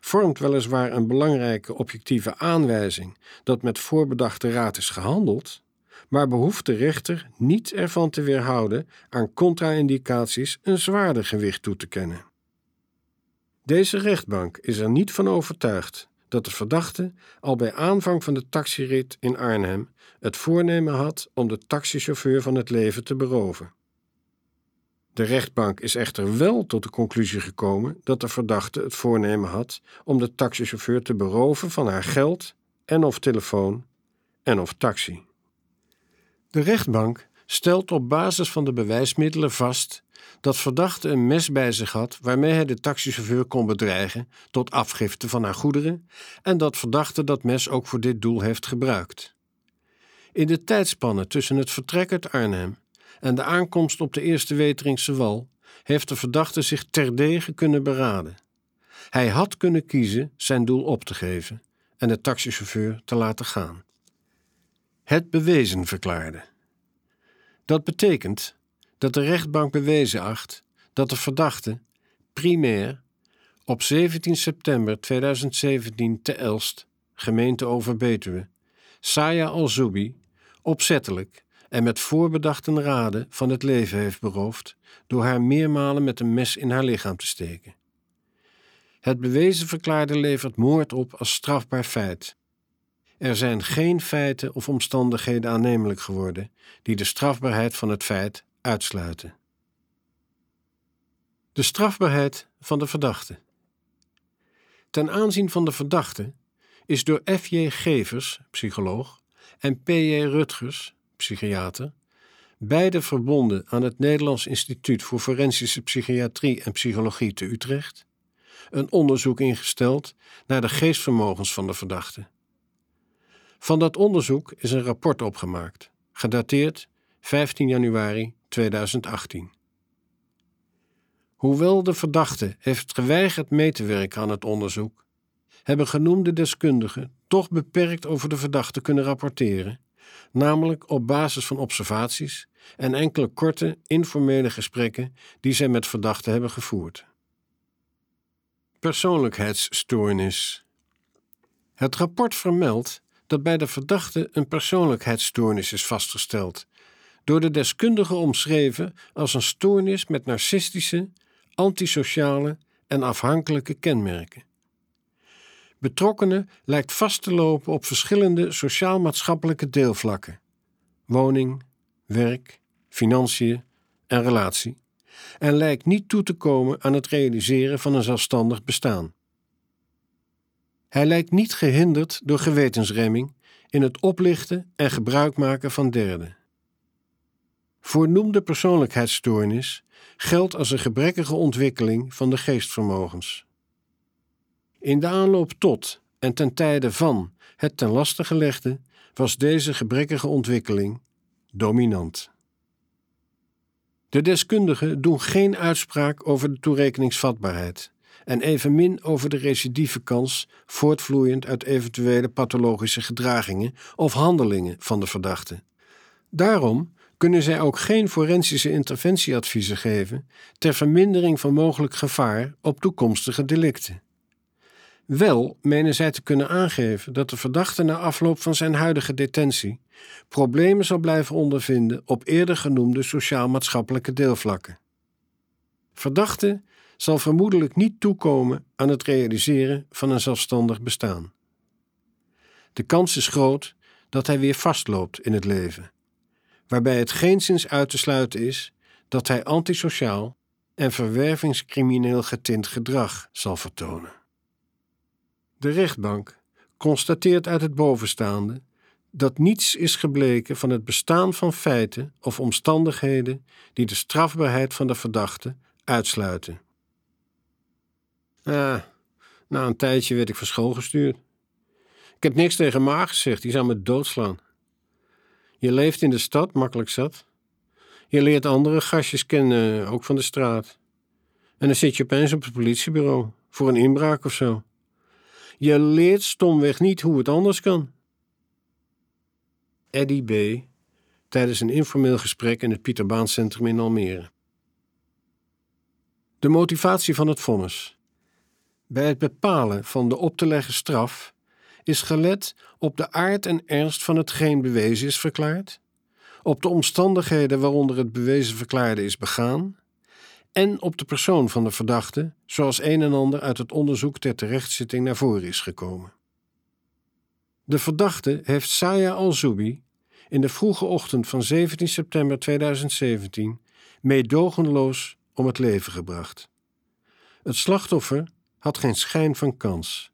[SPEAKER 2] vormt weliswaar een belangrijke objectieve aanwijzing dat met voorbedachte raad is gehandeld, maar behoeft de rechter niet ervan te weerhouden aan contra-indicaties een zwaarder gewicht toe te kennen. Deze rechtbank is er niet van overtuigd dat de verdachte al bij aanvang van de taxirit in Arnhem het voornemen had om de taxichauffeur van het leven te beroven. De rechtbank is echter wel tot de conclusie gekomen dat de verdachte het voornemen had om de taxichauffeur te beroven van haar geld en of telefoon en of taxi. De rechtbank stelt op basis van de bewijsmiddelen vast dat verdachte een mes bij zich had waarmee hij de taxichauffeur kon bedreigen tot afgifte van haar goederen en dat verdachte dat mes ook voor dit doel heeft gebruikt. In de tijdspanne tussen het vertrek uit Arnhem en de aankomst op de Eerste Weteringse Wal heeft de verdachte zich terdege kunnen beraden. Hij had kunnen kiezen zijn doel op te geven en de taxichauffeur te laten gaan. Het bewezen verklaarde. Dat betekent dat de rechtbank bewezen acht dat de verdachte, primair, op 17 september 2017 te Elst, gemeente Overbetuwe, Saya al-Zubi, opzettelijk en met voorbedachten raden van het leven heeft beroofd door haar meermalen met een mes in haar lichaam te steken. Het bewezen verklaarde levert moord op als strafbaar feit. Er zijn geen feiten of omstandigheden aannemelijk geworden die de strafbaarheid van het feit uitsluiten. De strafbaarheid van de verdachte. Ten aanzien van de verdachte is door F.J. Gevers, psycholoog, en P.J. Rutgers, psychiater, beide verbonden aan het Nederlands Instituut voor Forensische Psychiatrie en Psychologie te Utrecht, een onderzoek ingesteld naar de geestvermogens van de verdachte. Van dat onderzoek is een rapport opgemaakt, gedateerd 15 januari 2018. Hoewel de verdachte heeft geweigerd mee te werken aan het onderzoek, hebben genoemde deskundigen toch beperkt over de verdachte kunnen rapporteren, namelijk op basis van observaties en enkele korte, informele gesprekken die zij met verdachten hebben gevoerd. Persoonlijkheidsstoornis. Het rapport vermeldt dat bij de verdachte een persoonlijkheidsstoornis is vastgesteld, door de deskundige omschreven als een stoornis met narcistische, antisociale en afhankelijke kenmerken. Betrokkenen lijkt vast te lopen op verschillende sociaal-maatschappelijke deelvlakken: woning, werk, financiën en relatie, en lijkt niet toe te komen aan het realiseren van een zelfstandig bestaan. Hij lijkt niet gehinderd door gewetensremming in het oplichten en gebruikmaken van derden. Voor noemde persoonlijkheidsstoornis geldt als een gebrekkige ontwikkeling van de geestvermogens. In de aanloop tot en ten tijde van het ten laste gelegde was deze gebrekkige ontwikkeling dominant. De deskundigen doen geen uitspraak over de toerekeningsvatbaarheid en evenmin over de recidivekans voortvloeiend uit eventuele pathologische gedragingen of handelingen van de verdachte. Daarom kunnen zij ook geen forensische interventieadviezen geven ter vermindering van mogelijk gevaar op toekomstige delicten. Wel menen zij te kunnen aangeven dat de verdachte na afloop van zijn huidige detentie problemen zal blijven ondervinden op eerder genoemde sociaal-maatschappelijke deelvlakken. Verdachte zal vermoedelijk niet toekomen aan het realiseren van een zelfstandig bestaan. De kans is groot dat hij weer vastloopt in het leven, waarbij het geenszins uit te sluiten is dat hij antisociaal en verwervingscrimineel getint gedrag zal vertonen. De rechtbank constateert uit het bovenstaande dat niets is gebleken van het bestaan van feiten of omstandigheden die de strafbaarheid van de verdachte uitsluiten. Ah, na een tijdje werd ik van school gestuurd. Ik heb niks tegen ma gezegd, die zou me doodslaan. Je leeft in de stad, makkelijk zat. Je leert andere gastjes kennen, ook van de straat. En dan zit je opeens op het politiebureau, voor een inbraak of zo. Je leert stomweg niet hoe het anders kan. Eddie B. tijdens een informeel gesprek in het Pieterbaancentrum in Almere. De motivatie van het vonnis. Bij het bepalen van de op te leggen straf is gelet op de aard en ernst van hetgeen bewezen is verklaard, op de omstandigheden waaronder het bewezen verklaarde is begaan en op de persoon van de verdachte, zoals een en ander uit het onderzoek ter terechtzitting naar voren is gekomen. De verdachte heeft Saya al-Zubi in de vroege ochtend van 17 september 2017 meedogenloos om het leven gebracht. Het slachtoffer had geen schijn van kans.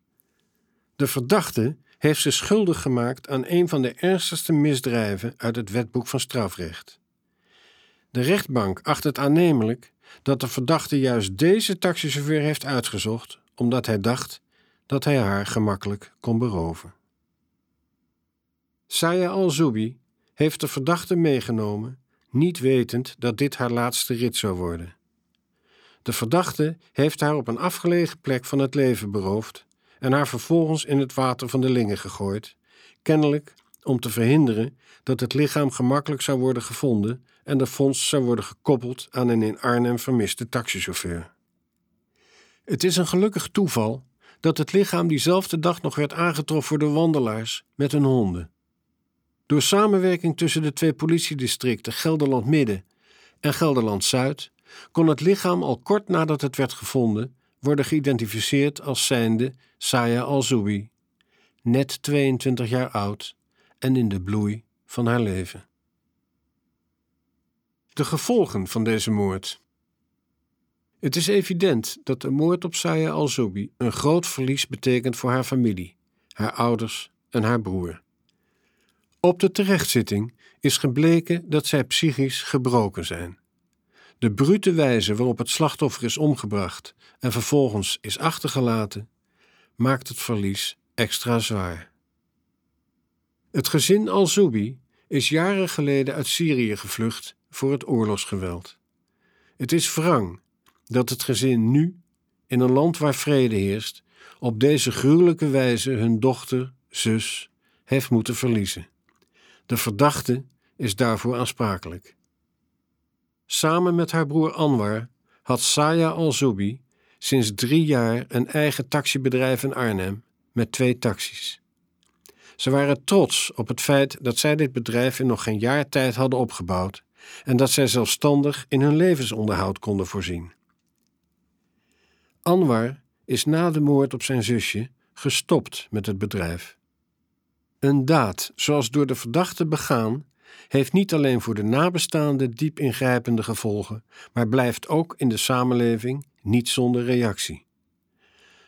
[SPEAKER 2] De verdachte heeft zich schuldig gemaakt aan een van de ernstigste misdrijven uit het wetboek van strafrecht. De rechtbank acht het aannemelijk dat de verdachte juist deze taxichauffeur heeft uitgezocht omdat hij dacht dat hij haar gemakkelijk kon beroven. Saya al-Zubi heeft de verdachte meegenomen, niet wetend dat dit haar laatste rit zou worden. De verdachte heeft haar op een afgelegen plek van het leven beroofd en haar vervolgens in het water van de Lingen gegooid, kennelijk om te verhinderen dat het lichaam gemakkelijk zou worden gevonden en de vondst zou worden gekoppeld aan een in Arnhem vermiste taxichauffeur. Het is een gelukkig toeval dat het lichaam diezelfde dag nog werd aangetroffen door wandelaars met hun honden. Door samenwerking tussen de twee politiedistricten Gelderland Midden en Gelderland Zuid kon het lichaam al kort nadat het werd gevonden worden geïdentificeerd als zijnde Saya Al-Zoubi, net 22 jaar oud en in de bloei van haar leven. De gevolgen van deze moord. Het is evident dat de moord op Saya Al-Zoubi een groot verlies betekent voor haar familie, haar ouders en haar broer. Op de terechtzitting is gebleken dat zij psychisch gebroken zijn. De brute wijze waarop het slachtoffer is omgebracht en vervolgens is achtergelaten, maakt het verlies extra zwaar. Het gezin Al-Zubi is jaren geleden uit Syrië gevlucht voor het oorlogsgeweld. Het is wrang dat het gezin nu, in een land waar vrede heerst, op deze gruwelijke wijze hun dochter, zus, heeft moeten verliezen. De verdachte is daarvoor aansprakelijk. Samen met haar broer Anwar had Saya Al-Zubi sinds drie jaar een eigen taxibedrijf in Arnhem met twee taxis. Ze waren trots op het feit dat zij dit bedrijf in nog geen jaar tijd hadden opgebouwd en dat zij zelfstandig in hun levensonderhoud konden voorzien. Anwar is na de moord op zijn zusje gestopt met het bedrijf. Een daad zoals door de verdachte begaan, heeft niet alleen voor de nabestaanden diep ingrijpende gevolgen, maar blijft ook in de samenleving niet zonder reactie.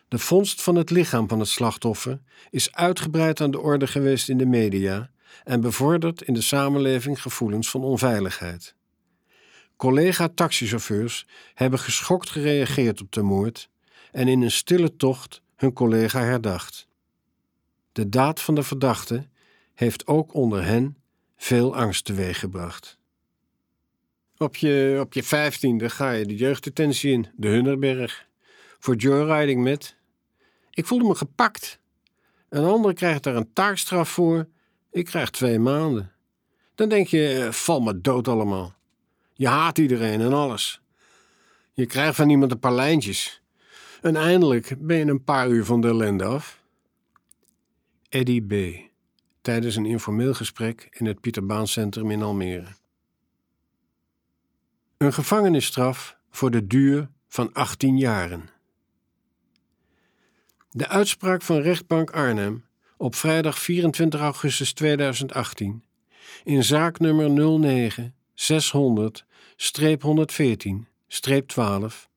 [SPEAKER 2] De vondst van het lichaam van het slachtoffer is uitgebreid aan de orde geweest in de media en bevordert in de samenleving gevoelens van onveiligheid. Collega-taxichauffeurs hebben geschokt gereageerd op de moord en in een stille tocht hun collega herdacht. De daad van de verdachte heeft ook onder hen veel angst teweeggebracht. Op je, op je vijftiende ga je de jeugddetentie in, de Hunnerberg, voor joyriding met. Ik voelde me gepakt. Een ander krijgt daar een taakstraf voor, ik krijg twee maanden. Dan denk je, eh, val me dood allemaal. Je haat iedereen en alles. Je krijgt van iemand een paar lijntjes. En eindelijk ben je een paar uur van de ellende af. Eddie B. Tijdens een informeel gesprek in het Pieterbaancentrum in Almere. Een gevangenisstraf voor de duur van 18 jaren. De uitspraak van rechtbank Arnhem op vrijdag 24 augustus 2018 in zaak nummer 09 600 114 12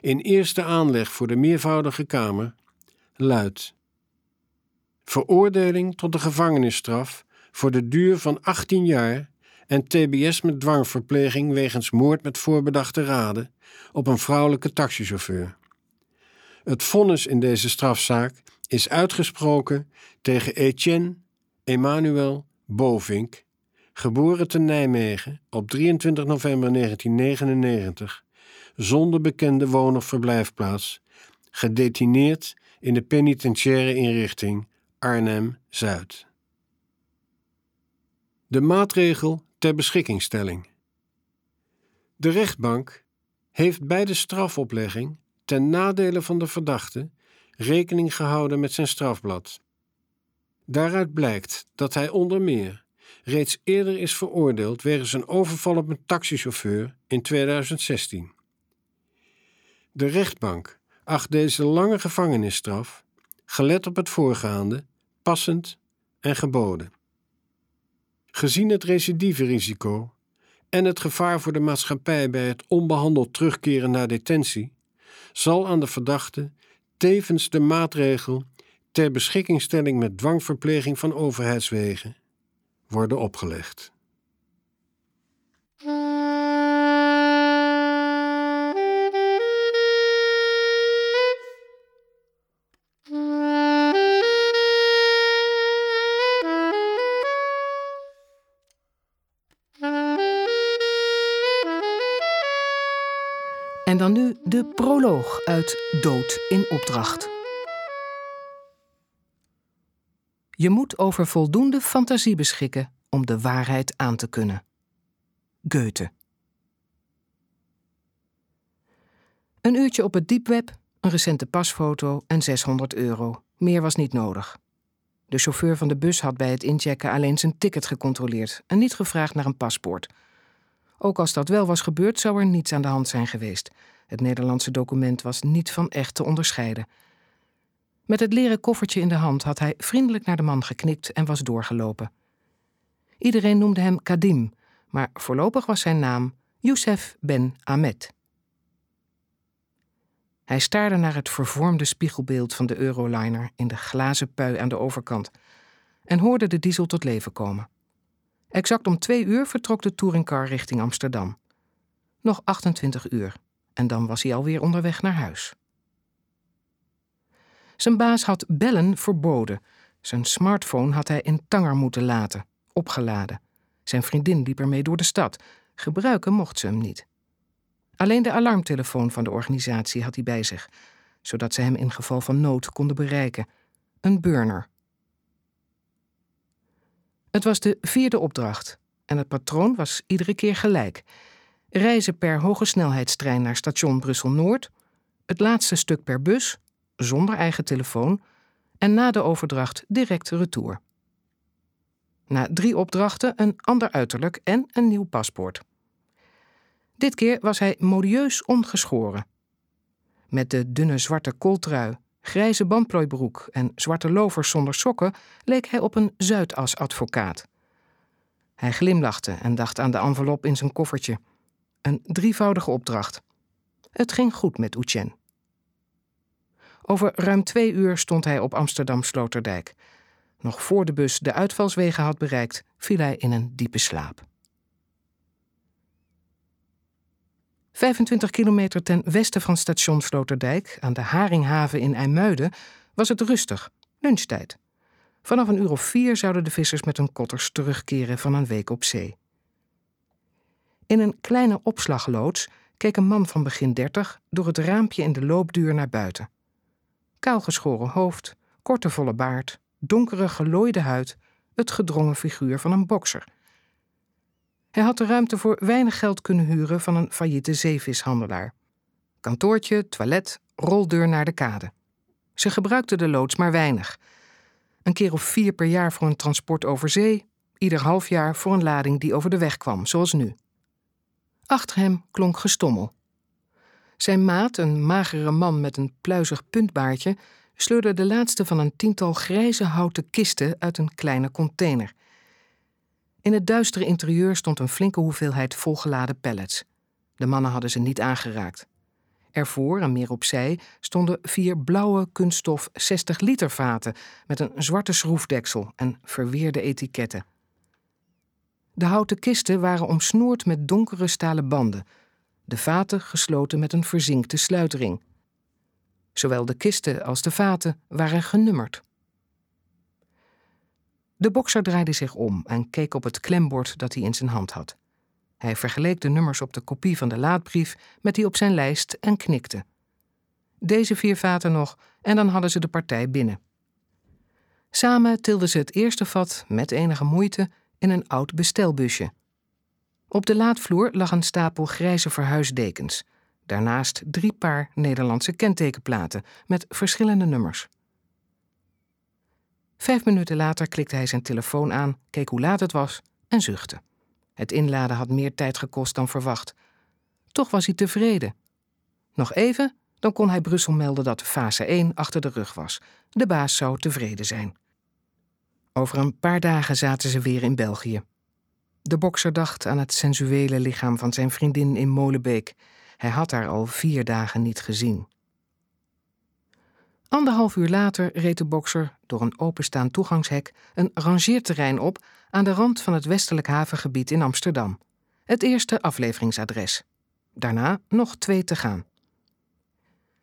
[SPEAKER 2] in eerste aanleg voor de meervoudige Kamer luidt: Veroordeling tot de gevangenisstraf voor de duur van 18 jaar en TBS met dwangverpleging wegens moord met voorbedachte raden op een vrouwelijke taxichauffeur. Het vonnis in deze strafzaak is uitgesproken tegen Etienne Emmanuel Bovink, geboren te Nijmegen op 23 november 1999, zonder bekende woon- of verblijfplaats, gedetineerd in de penitentiaire inrichting Arnhem-Zuid. De maatregel ter beschikkingstelling. De rechtbank heeft bij de strafoplegging ten nadele van de verdachte rekening gehouden met zijn strafblad. Daaruit blijkt dat hij onder meer reeds eerder is veroordeeld wegens een overval op een taxichauffeur in 2016. De rechtbank acht deze lange gevangenisstraf, gelet op het voorgaande, passend en geboden. Gezien het recidiverisico en het gevaar voor de maatschappij bij het onbehandeld terugkeren naar detentie, zal aan de verdachte tevens de maatregel ter beschikkingstelling met dwangverpleging van overheidswegen worden opgelegd.
[SPEAKER 1] En dan nu de proloog uit Dood in opdracht. Je moet over voldoende fantasie beschikken om de waarheid aan te kunnen. Goethe. Een uurtje op het diepweb, een recente pasfoto en 600 euro. Meer was niet nodig. De chauffeur van de bus had bij het inchecken alleen zijn ticket gecontroleerd en niet gevraagd naar een paspoort. Ook als dat wel was gebeurd, zou er niets aan de hand zijn geweest. Het Nederlandse document was niet van echt te onderscheiden. Met het leren koffertje in de hand had hij vriendelijk naar de man geknikt en was doorgelopen. Iedereen noemde hem Kadim, maar voorlopig was zijn naam Youssef Ben Ahmed. Hij staarde naar het vervormde spiegelbeeld van de Euroliner in de glazen pui aan de overkant en hoorde de diesel tot leven komen. Exact om twee uur vertrok de touringcar richting Amsterdam. Nog 28 uur en dan was hij alweer onderweg naar huis. Zijn baas had bellen verboden. Zijn smartphone had hij in Tanger moeten laten, opgeladen. Zijn vriendin liep ermee door de stad. Gebruiken mocht ze hem niet. Alleen de alarmtelefoon van de organisatie had hij bij zich, zodat ze hem in geval van nood konden bereiken. Een burner. Het was de vierde opdracht en het patroon was iedere keer gelijk. Reizen per hoge snelheidstrein naar station Brussel-Noord, het laatste stuk per bus, zonder eigen telefoon, en na de overdracht direct retour. Na drie opdrachten een ander uiterlijk en een nieuw paspoort. Dit keer was hij modieus ongeschoren. Met de dunne zwarte kooltrui, grijze bandplooibroek en zwarte lovers zonder sokken leek hij op een Zuidas-advocaat. Hij glimlachte en dacht aan de envelop in zijn koffertje. Een drievoudige opdracht. Het ging goed met Oetjen. Over ruim twee uur stond hij op Amsterdam Sloterdijk. Nog voor de bus de uitvalswegen had bereikt, viel hij in een diepe slaap. 25 kilometer ten westen van station Sloterdijk, aan de Haringhaven in IJmuiden, was het rustig, lunchtijd. Vanaf een uur of vier zouden de vissers met hun kotters terugkeren van een week op zee. In een kleine opslagloods keek een man van begin dertig door het raampje in de loopduur naar buiten. Kaalgeschoren hoofd, korte volle baard, donkere gelooide huid, het gedrongen figuur van een bokser. Hij had de ruimte voor weinig geld kunnen huren van een failliete zeevishandelaar. Kantoortje, toilet, roldeur naar de kade. Ze gebruikte de loods maar weinig. Een keer of vier per jaar voor een transport over zee, ieder half jaar voor een lading die over de weg kwam, zoals nu. Achter hem klonk gestommel. Zijn maat, een magere man met een pluizig puntbaardje, sleurde de laatste van een tiental grijze houten kisten uit een kleine container. In het duistere interieur stond een flinke hoeveelheid volgeladen pallets. De mannen hadden ze niet aangeraakt. Ervoor en meer opzij stonden vier blauwe kunststof 60 liter vaten met een zwarte schroefdeksel en verweerde etiketten. De houten kisten waren omsnoerd met donkere stalen banden, de vaten gesloten met een verzinkte sluitring. Zowel de kisten als de vaten waren genummerd. De bokser draaide zich om en keek op het klembord dat hij in zijn hand had. Hij vergeleek de nummers op de kopie van de laadbrief met die op zijn lijst en knikte. Deze vier vaten nog en dan hadden ze de partij binnen. Samen tilden ze het eerste vat met enige moeite in een oud bestelbusje. Op de laadvloer lag een stapel grijze verhuisdekens. Daarnaast drie paar Nederlandse kentekenplaten met verschillende nummers. Vijf minuten later klikte hij zijn telefoon aan, keek hoe laat het was en zuchtte. Het inladen had meer tijd gekost dan verwacht. Toch was hij tevreden. Nog even, dan kon hij Brussel melden dat fase 1 achter de rug was. De baas zou tevreden zijn. Over een paar dagen zaten ze weer in België. De bokser dacht aan het sensuele lichaam van zijn vriendin in Molenbeek. Hij had haar al vier dagen niet gezien. Anderhalf uur later reed de bokser door een openstaand toegangshek een rangeerterrein op aan de rand van het westelijk havengebied in Amsterdam. Het eerste afleveringsadres. Daarna nog twee te gaan.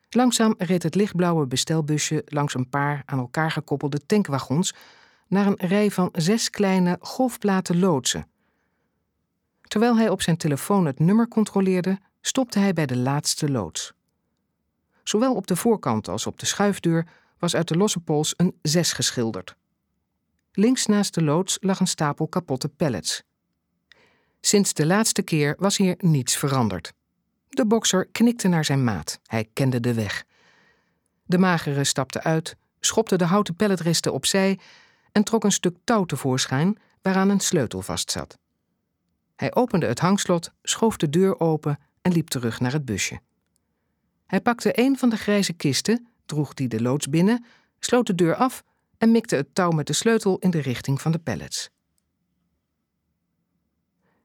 [SPEAKER 1] Langzaam reed het lichtblauwe bestelbusje langs een paar aan elkaar gekoppelde tankwagons naar een rij van zes kleine golfplaten loodsen. Terwijl hij op zijn telefoon het nummer controleerde, stopte hij bij de laatste loods. Zowel op de voorkant als op de schuifdeur was uit de losse pols een 6 geschilderd. Links naast de loods lag een stapel kapotte pallets. Sinds de laatste keer was hier niets veranderd. De bokser knikte naar zijn maat. Hij kende de weg. De magere stapte uit, schopte de houten pelletresten opzij en trok een stuk touw tevoorschijn waaraan een sleutel vastzat. Hij opende het hangslot, schoof de deur open en liep terug naar het busje. Hij pakte een van de grijze kisten, droeg die de loods binnen, sloot de deur af en mikte het touw met de sleutel in de richting van de pallets.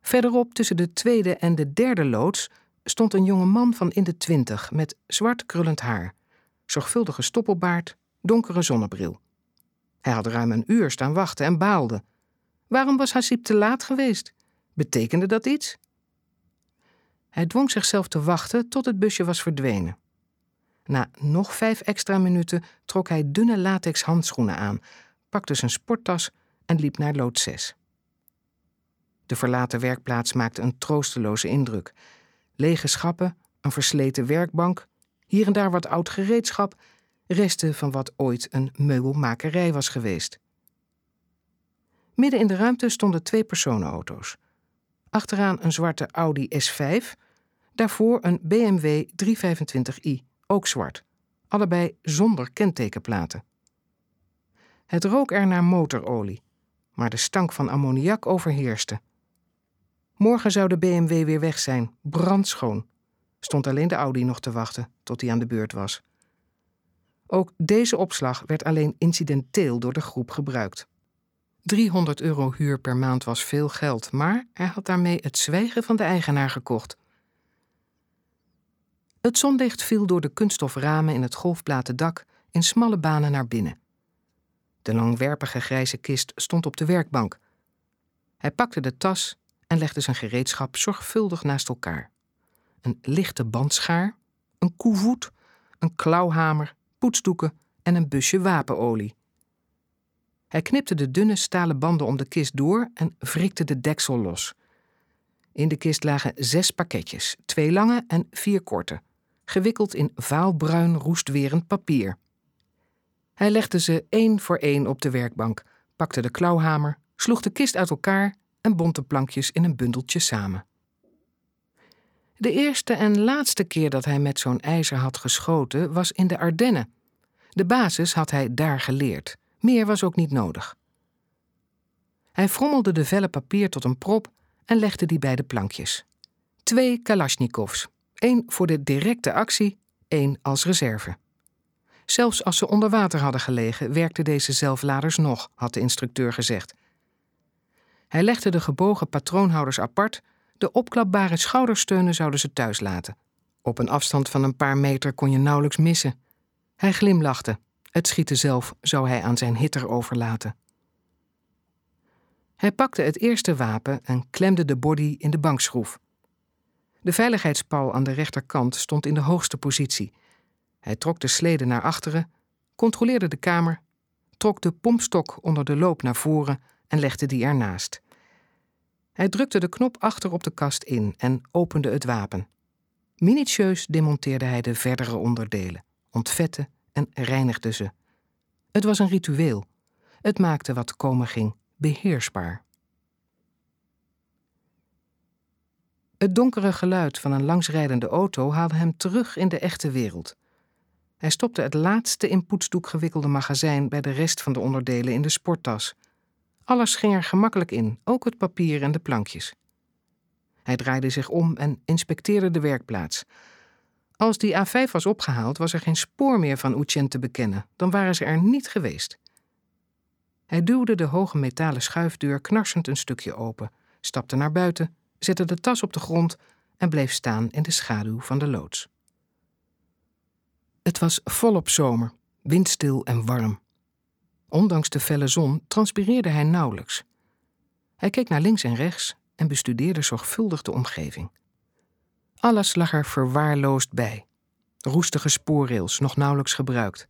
[SPEAKER 1] Verderop, tussen de tweede en de derde loods, stond een jonge man van in de twintig met zwart krullend haar, zorgvuldige stoppelbaard, donkere zonnebril. Hij had ruim een uur staan wachten en baalde. Waarom was Hasib te laat geweest? Betekende dat iets? Hij dwong zichzelf te wachten tot het busje was verdwenen. Na nog vijf extra minuten trok hij dunne latex handschoenen aan, pakte zijn sporttas en liep naar lood 6. De verlaten werkplaats maakte een troosteloze indruk. Lege schappen, een versleten werkbank, hier en daar wat oud gereedschap, resten van wat ooit een meubelmakerij was geweest. Midden in de ruimte stonden twee personenauto's. Achteraan een zwarte Audi S5, daarvoor een BMW 325i, ook zwart, allebei zonder kentekenplaten. Het rook er naar motorolie, maar de stank van ammoniak overheerste. Morgen zou de BMW weer weg zijn, brandschoon. Stond alleen de Audi nog te wachten tot hij aan de beurt was. Ook deze opslag werd alleen incidenteel door de groep gebruikt. 300 euro huur per maand was veel geld, maar hij had daarmee het zwijgen van de eigenaar gekocht. Het zonlicht viel door de kunststoframen in het golfplaten dak in smalle banen naar binnen. De langwerpige grijze kist stond op de werkbank. Hij pakte de tas en legde zijn gereedschap zorgvuldig naast elkaar. Een lichte bandschaar, een koevoet, een klauwhamer, poetsdoeken en een busje wapenolie. Hij knipte de dunne stalen banden om de kist door en wrikte de deksel los. In de kist lagen zes pakketjes, twee lange en vier korte, gewikkeld in vaalbruin roestwerend papier. Hij legde ze één voor één op de werkbank, pakte de klauwhamer, sloeg de kist uit elkaar en bond de plankjes in een bundeltje samen. De eerste en laatste keer dat hij met zo'n ijzer had geschoten was in de Ardennen. De basis had hij daar geleerd. Meer was ook niet nodig. Hij frommelde de velle papier tot een prop en legde die bij de plankjes. Twee Kalashnikovs, één voor de directe actie, één als reserve. Zelfs als ze onder water hadden gelegen, werkten deze zelfladers nog, had de instructeur gezegd. Hij legde de gebogen patroonhouders apart, de opklapbare schoudersteunen zouden ze thuis laten. Op een afstand van een paar meter kon je nauwelijks missen. Hij glimlachte. Het schieten zelf zou hij aan zijn hitter overlaten. Hij pakte het eerste wapen en klemde de body in de bankschroef. De veiligheidspaal aan de rechterkant stond in de hoogste positie. Hij trok de slede naar achteren, controleerde de kamer, trok de pompstok onder de loop naar voren en legde die ernaast. Hij drukte de knop achter op de kast in en opende het wapen. Minutieus demonteerde hij de verdere onderdelen, ontvette en reinigde ze. Het was een ritueel. Het maakte wat komen ging beheersbaar. Het donkere geluid van een langsrijdende auto haalde hem terug in de echte wereld. Hij stopte het laatste in poetsdoek gewikkelde magazijn bij de rest van de onderdelen in de sporttas. Alles ging er gemakkelijk in, ook het papier en de plankjes. Hij draaide zich om en inspecteerde de werkplaats. Als die A5 was opgehaald, was er geen spoor meer van Oetjen te bekennen, dan waren ze er niet geweest. Hij duwde de hoge metalen schuifdeur knarsend een stukje open, stapte naar buiten, zette de tas op de grond en bleef staan in de schaduw van de loods. Het was volop zomer, windstil en warm. Ondanks de felle zon transpireerde hij nauwelijks. Hij keek naar links en rechts en bestudeerde zorgvuldig de omgeving. Alles lag er verwaarloosd bij. Roestige spoorrails, nog nauwelijks gebruikt.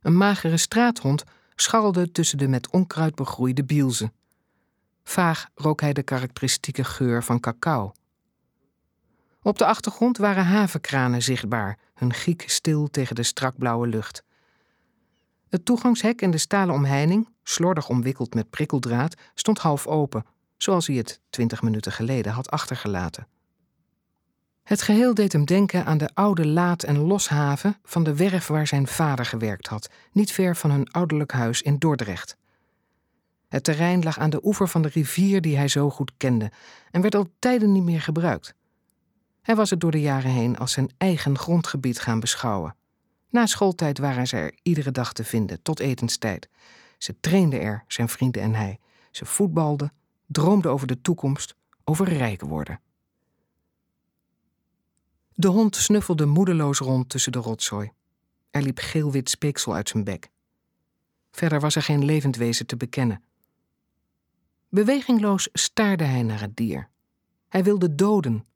[SPEAKER 1] Een magere straathond scharrelde tussen de met onkruid begroeide bielzen. Vaag rook hij de karakteristieke geur van cacao. Op de achtergrond waren havenkranen zichtbaar, hun giek stil tegen de strakblauwe lucht. Het toegangshek en de stalen omheining, slordig omwikkeld met prikkeldraad, stond half open, zoals hij het twintig minuten geleden had achtergelaten. Het geheel deed hem denken aan de oude laad- en loshaven van de werf waar zijn vader gewerkt had, niet ver van hun ouderlijk huis in Dordrecht. Het terrein lag aan de oever van de rivier die hij zo goed kende en werd al tijden niet meer gebruikt. Hij was het door de jaren heen als zijn eigen grondgebied gaan beschouwen. Na schooltijd waren ze er iedere dag te vinden, tot etenstijd. Ze trainden er, zijn vrienden en hij. Ze voetbalden, droomden over de toekomst, over rijk worden. De hond snuffelde moedeloos rond tussen de rotzooi. Er liep geel-wit speeksel uit zijn bek. Verder was er geen levend wezen te bekennen. Bewegingloos staarde hij naar het dier. Hij wilde doden.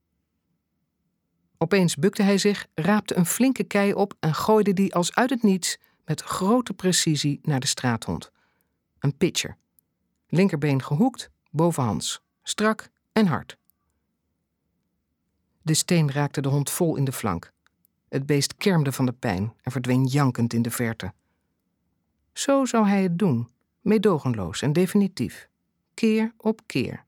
[SPEAKER 1] Opeens bukte hij zich, raapte een flinke kei op en gooide die als uit het niets met grote precisie naar de straathond. Een pitcher. Linkerbeen gehoekt, bovenhands, strak en hard. De steen raakte de hond vol in de flank. Het beest kermde van de pijn en verdween jankend in de verte. Zo zou hij het doen, meedogenloos en definitief, keer op keer.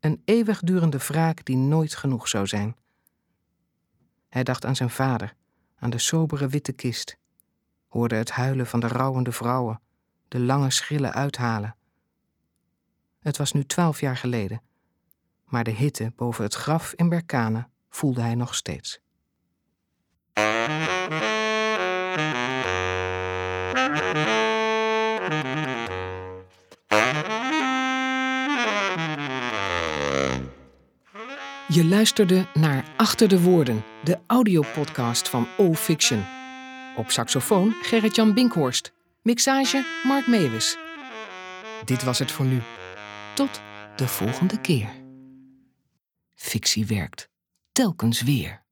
[SPEAKER 1] Een eeuwigdurende wraak die nooit genoeg zou zijn. Hij dacht aan zijn vader, aan de sobere witte kist, hoorde het huilen van de rouwende vrouwen, de lange schrillen uithalen. Het was nu twaalf jaar geleden, maar de hitte boven het graf in Berkane voelde hij nog steeds. Je luisterde naar Achter de Woorden, de audiopodcast van O-Fiction. Op saxofoon Gerrit-Jan Binkhorst. Mixage Mark Meewis. Dit was het voor nu. Tot de volgende keer. Fictie werkt. Telkens weer.